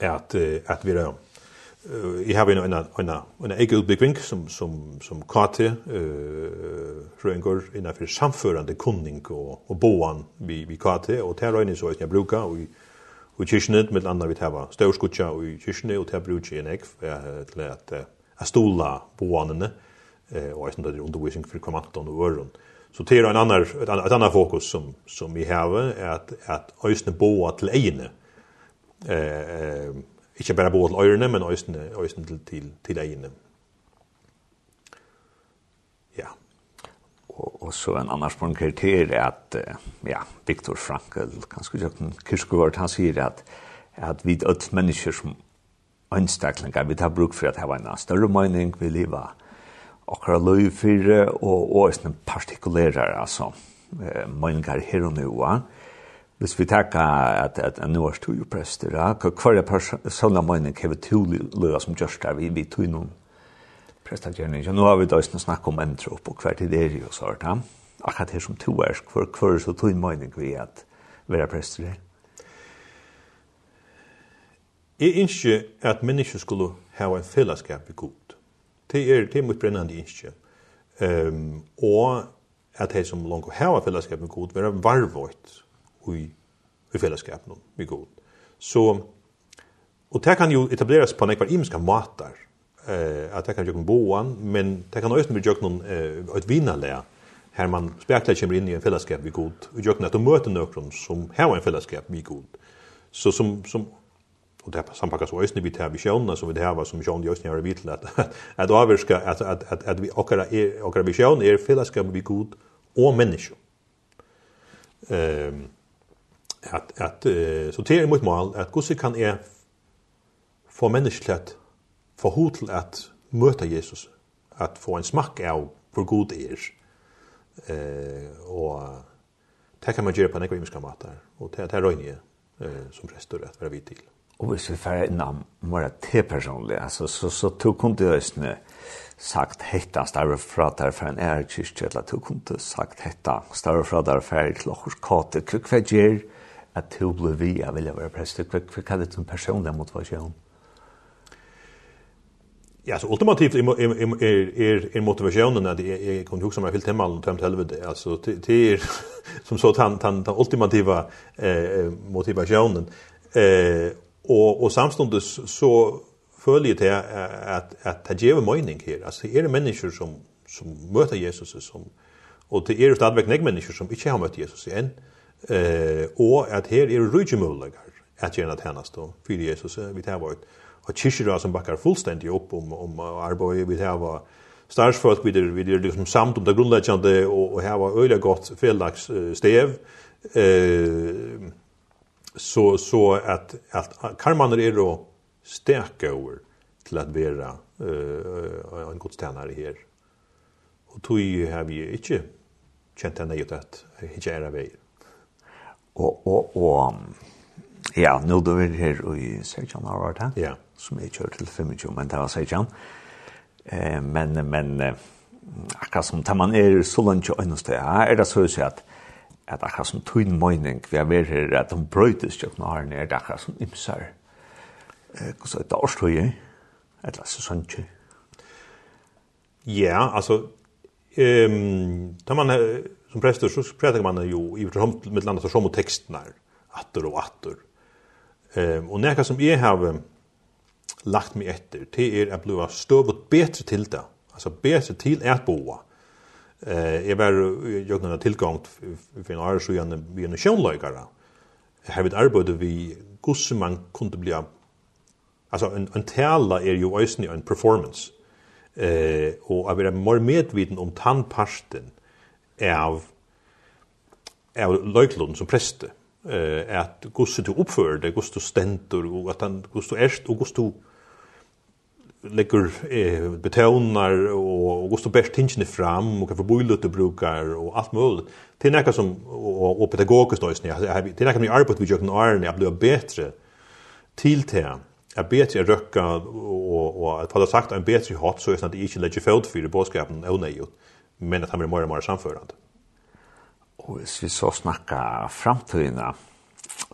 at, at vi er i har en, en, en, en egen bigwink som, som, som KT uh, røynger innenfor samførende kunning og, og boan vi, vi KT, og det røyner så jeg bruker, og i, och kyrkene, med andre vi tar størskutja i kyrkene, og det bruker jeg en ekv til at jeg stola boanene, eh och synes det er undervisning for kommandoen og øren. Så det är en annan ett annat, ett annat fokus som som vi har är att att ösna boa till ejne. Eh eh inte bara boa till ejne men ösna ösna till till till ejne. Ja. Och och så en annan språng kriterier är att ja, Viktor Frankl kanskje jag en Kierkegaard han säger att att vid öll människor som önstaklingar vi tar bruk för att ha en større mening vi lever akkurat løy fire og også en partikulerer, altså, eh, møyninger her og nå. Hvis vi tenker at, at en nå er jo prester, ja, hver personlig møyning har vi to løy som gjørs der, vi, vi tog noen prestagjerne. Nå har vi da også snakket om endre opp og hver tid er jo så, ja. Akkurat her som to er, hver, hver så tog møyning vi at være prester her. Jeg ønsker at mennesker skulle ha en fellesskap i god Det er, det er mot brennende innskje. Um, og at de som langt hava fellesskap med god, være varvått i, i fellesskap med god. Så, og det kan jo etableres på nekvar imenska matar, eh, at det kan gjøre boan, men det kan også bli gjøre noen eh, et vinalea, her man spekler kommer inn i en fellesskap med god, og gjøre at du møter noen som har en fellesskap med god. Så som, som och det samverkar så ösnen vi tar vi sjön som vi det här som sjön i ösnen har vi til at [LAUGHS] at avverka att att att att vi okkara er, okkara vi sjön är fällskap vi god och um, Ehm att att så det er mot mål att hur kan är få människligt få hod til att möta Jesus att få en smak av hvor god det är. Eh och det kan man gjøre på en ekvimiska mått där och det er røyne uh, som prester at være vidt till. Og hvis vi færre inn av mer til personlig, altså, så, så tog hun til østene sagt hetta større fra der for en ære kyrkje, eller tog hun til sagt hetta større fra der for en klokkers kate, hva gjør at du ble vi, av vilja være prest, hva er det som personlig motivasjon? Ja, så ultimativt er er er er motivationen jeg, jeg kunne huske meg helt hemma och tømt helvete. Altså, det er [LAUGHS] som så den tant ultimativa eh motivationen eh og och samstundes så följer det att att det ge mening här. Alltså er det mennesker som som møter Jesus som och det är stadigvæk nägg mennesker som ikke har møtt Jesus än eh och att här är rike möjligheter att göra tjänst då för Jesus vi tar vart och kyrkjera som backar fullständigt upp om om arbeid vi tar var starsfolk vi det vi det liksom samt om det grundläggande och och her var öliga gott feldags stev eh så så att att karmaner är då stärka över till att vara eh en god stjärna här. Och tog ju har vi inte känt henne ju att hejära väg. Och och och ja, nu då vi här i Sejan har varit här. Ja. Som är kört till 25 men det var Sejan. Eh men men akkurat som tar man är så långt och ändå är det så att at akkurat som tøyn møyning vi har vært her at de brøytes jo når han er akkurat som imsar hva så er etter årstøye et eller annet sånn sønnsje Ja, altså ehm tar man som prester så pratar man jo i förhållande med landet som och texterna attor och attor. Ehm och näka som är har lagt mig efter det er att bli stövt bättre till det. Alltså bättre till att boa. Eh jag var jag kunde tillgång för en år så igen vi en sjónleikara. har vid arbete vi gosse man kunde bli alltså en en tälla är ju ösn en performance. Eh och av det mer medveten om tandpasten av av Løyklund som preste eh att gosse du uppför det gosse du stentor och att han gosse du erst och gosse du lägger eh, betonar och, och går så bäst tingene fram och kan få bojlut brukar och allt möjligt. Det är något som, och, och pedagogiskt då, det är något som jag arbetar vid Jöken Arne, jag blir bättre till det. Jag bättre att röka och, och att ha sagt en bättre hatt så är det att jag inte lägger fält för bådskapen och nej, men att han blir mer och mer samförande. Och hvis vi så snackar framtiden,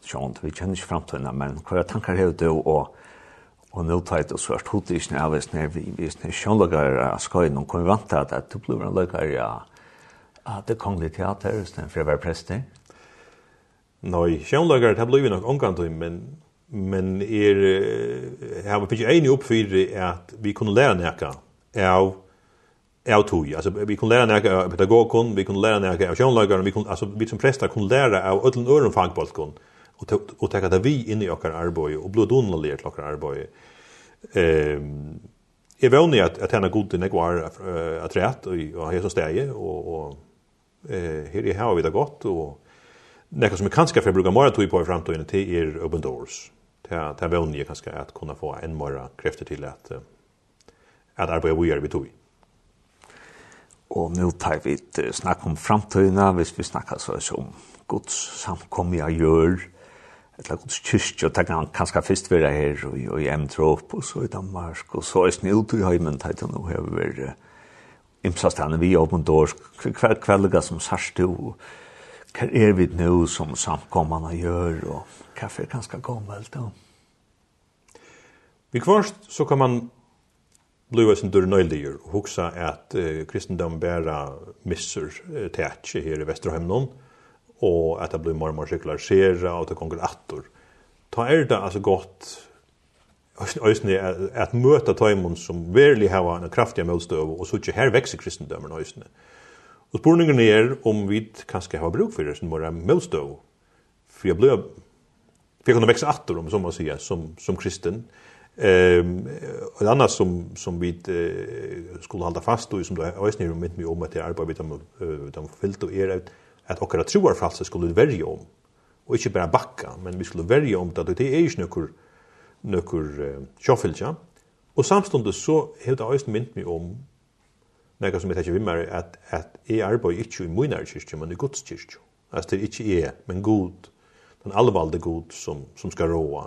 Sjón, vi kjenner ikke framtiden, men hva er tankar hever du og Og nå tar jeg så er hodet ikke når hvis når vi er skjønlager av skøyen, og kommer vant til at du blir en lager av det kongelige teater, for å være prester. Nei, skjønlager, det blir nok omgang men men er har vi pitch enig upp för att vi kunne lære näka av av tog. Altså, vi kunne lære näka av pedagogen vi kunne lære näka av sjónlagaren vi kunne, altså, vi som prester kunne lære av öllen øren fagbolken, og ta det vi inn i okkar arbeid och blod donalier till vårt arbete. Ehm Jag vet at att att han har god at kvar att rätt och har så og och och eh här har vi det gott och Nekka som vi kanske å bruke mer tog på i fremtiden til er open doors. Ta ta väl ni kanske att kunna få en mer krafter till att att arbeta vidare vi tog. Og nu tar vi et snakk om framtøyna, hvis vi snakkar så om Guds jeg gjør, eller Guds kyrkje, og tenker han kanskje først være her og, og i Emtrop, og så i Danmark, og så i Snilt i Heimen, tenker han, og vi vil imsastane vi åpen dår, hver kvelga som sarstu, og hva er vi nå som samkommene gjør, og hva er ganske gammelt, da? Vi kvarst så kan man blua sin dörr nöjligur og huxa at eh, kristendom bära missur eh, tætje her i Västerhamnon og at det blir mer og mer sekularisera og det kommer attor. Ta er det altså godt Øysni, at, at møta tøymon som verlig hava en kraftig motstøv, og så ikke her vekser kristendømmen Øysni. Og spurningen er om vi kanskje har bruk for det som våre motstøv, for jeg blir, for jeg kunne vekse atter om, som man sier, som, som kristen. Ehm och annat som som vi eh, skulle hålla fast och som då är ju mitt med om att det arbetar med de filt och är at okkara troarfralse skulle verja om. Og ikkje berre bakka, men vi skulle verja om det, det er ikkje nokkur, nokkur uh, sjåfylgja. Og samstundet så hef det eisen mynt mig om nekka som jeg tenker vimmer, at, at jeg arbeid ikkje i munar kyrkje, men i Guds kyrkje. Altså det er ikkje jeg, men god, den allvalde god som, som skal råa.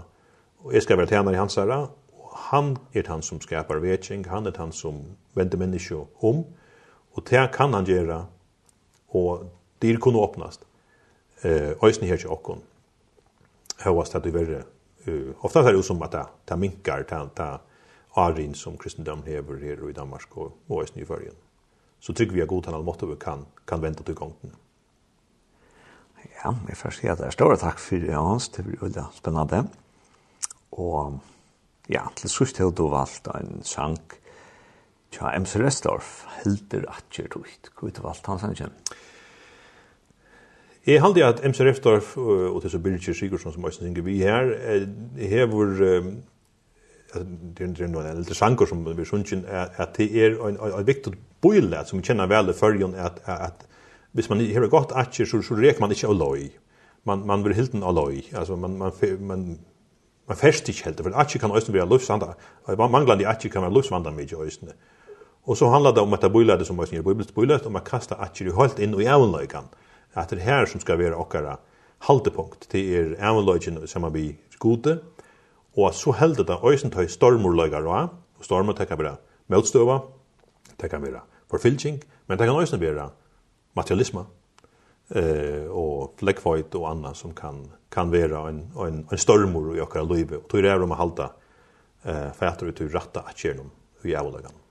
Og jeg skal være tjener i hans herre, og han er han som skapar vetsing, han er han som vender menneskje om, og det kan han gjøre, og dyr kunne åpnast. Eh øysen her til okon. Hövast at det verre. uh, ofta er det jo som at det, det minkar det, det arin som kristendom hever her i Danmark og, og øysen i förgen. Så trygg vi er god han allmått vi kan kan vente til gången. Ja, jeg får si at det er store takk for det, Hans, det blir veldig spennende. Og ja, til sist har du valgt en sang Tja, MC Restorff, Hilder atjer tuit. det valgt han hans hans Jeg halde at MC Reftorf og til så Birgir Sigurdsson som også synger vi her, hever, det er noen eldre sanger som vi sunnkjen, at det er en en viktig bøyle som vi kjenner vel i fyrjon, at at hvis man har gått atjer, så så reker man ikke av løy. Man, man blir hilden løy. Altså, man, man, man, man fest ikke helt, for atjer kan også være løsvandre. Manglande atjer kan være løsvandre mye øyne. Og så handlar det om at det boile som er gjør bibelsk boile, om at kasta atjer i holdt inn og i avløykan. Mm at det her som skal være okkara haltepunkt, til er amalogin som vi gode, og så heldet det øysen tøy stormurløygar og og stormur det kan være møtstøva, det forfylking, men det kan øysen være materialisme, eh og fläckfight och anna som kan kan vera en en en stormor i okkara liv och tøy er är å att eh fatter ut ur ratta att i hur jag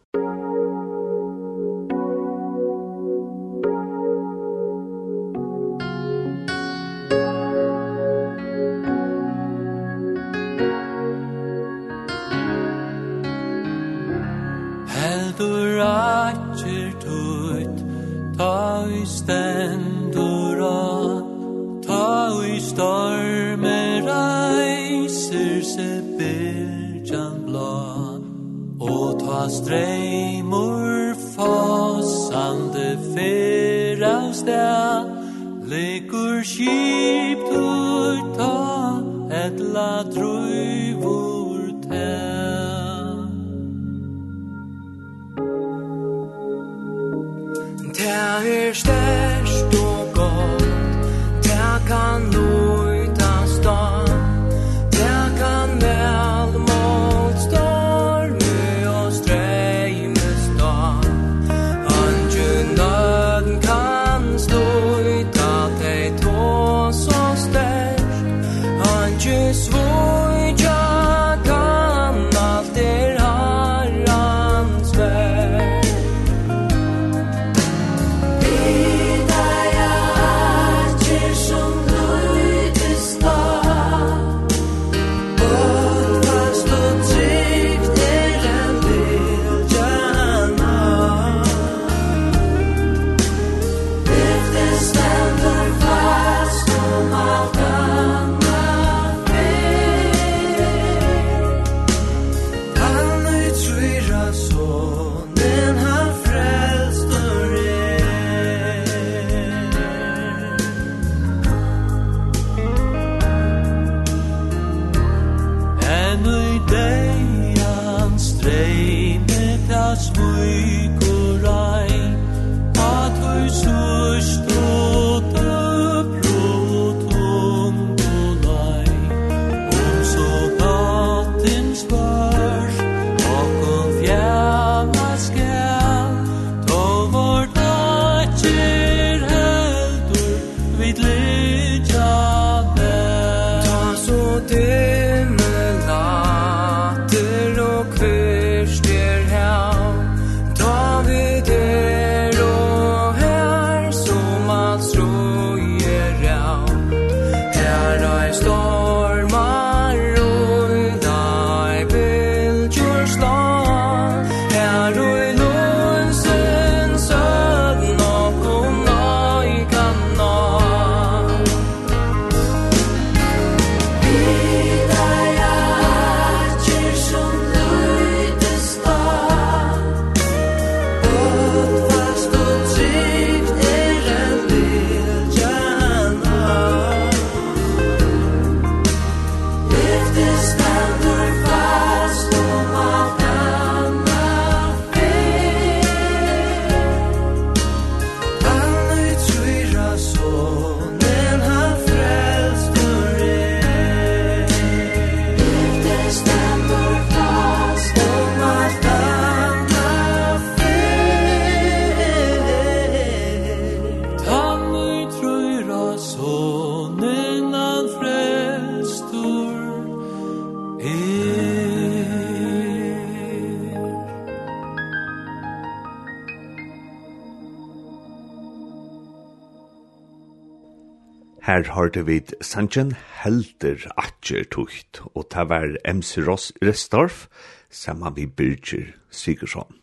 her hørte vi Sanchen helter atjer Tucht, og det var MC Ross Restorff, saman vi Birger Sigurdsson.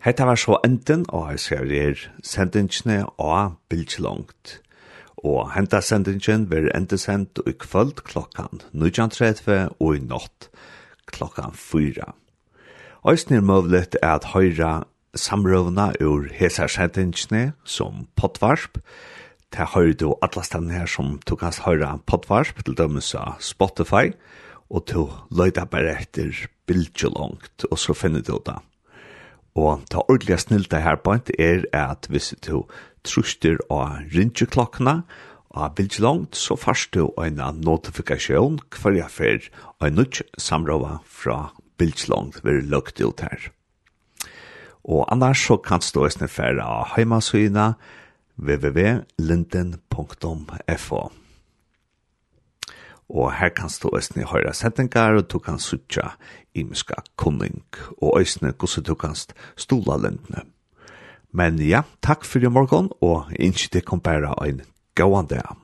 Hetta var så enden og jeg ser er sendingsene og Bildslangt. Og henta sendingen vil enda sendt i kvöld klokkan 19.30 og i natt klokkan 4. Øysten er møvlet er at høyra samrøvna ur hesa sendingsene som potvarp, og ta høyre du alla stedene her som du kan høre podvarsp til dømes av Spotify, og du løyder bare etter bildje langt, og så finner du det. Og ta det snill det her point er at hvis du truster av rinjeklokkene, av bildet langt, så først du en notifikasjon hver jeg fer en nødt samråd fra bildet langt ved løgt ut her. Og annars så kan du stå i snedfære av heimasøyene, og www.linden.fo Og her kan du òsne høyra settingar, og du kan sutja imiska kunning, og òsne hvordan du kan stola lindene. Men ja, takk for i morgen, og innskje det ein bæra en gåan dag.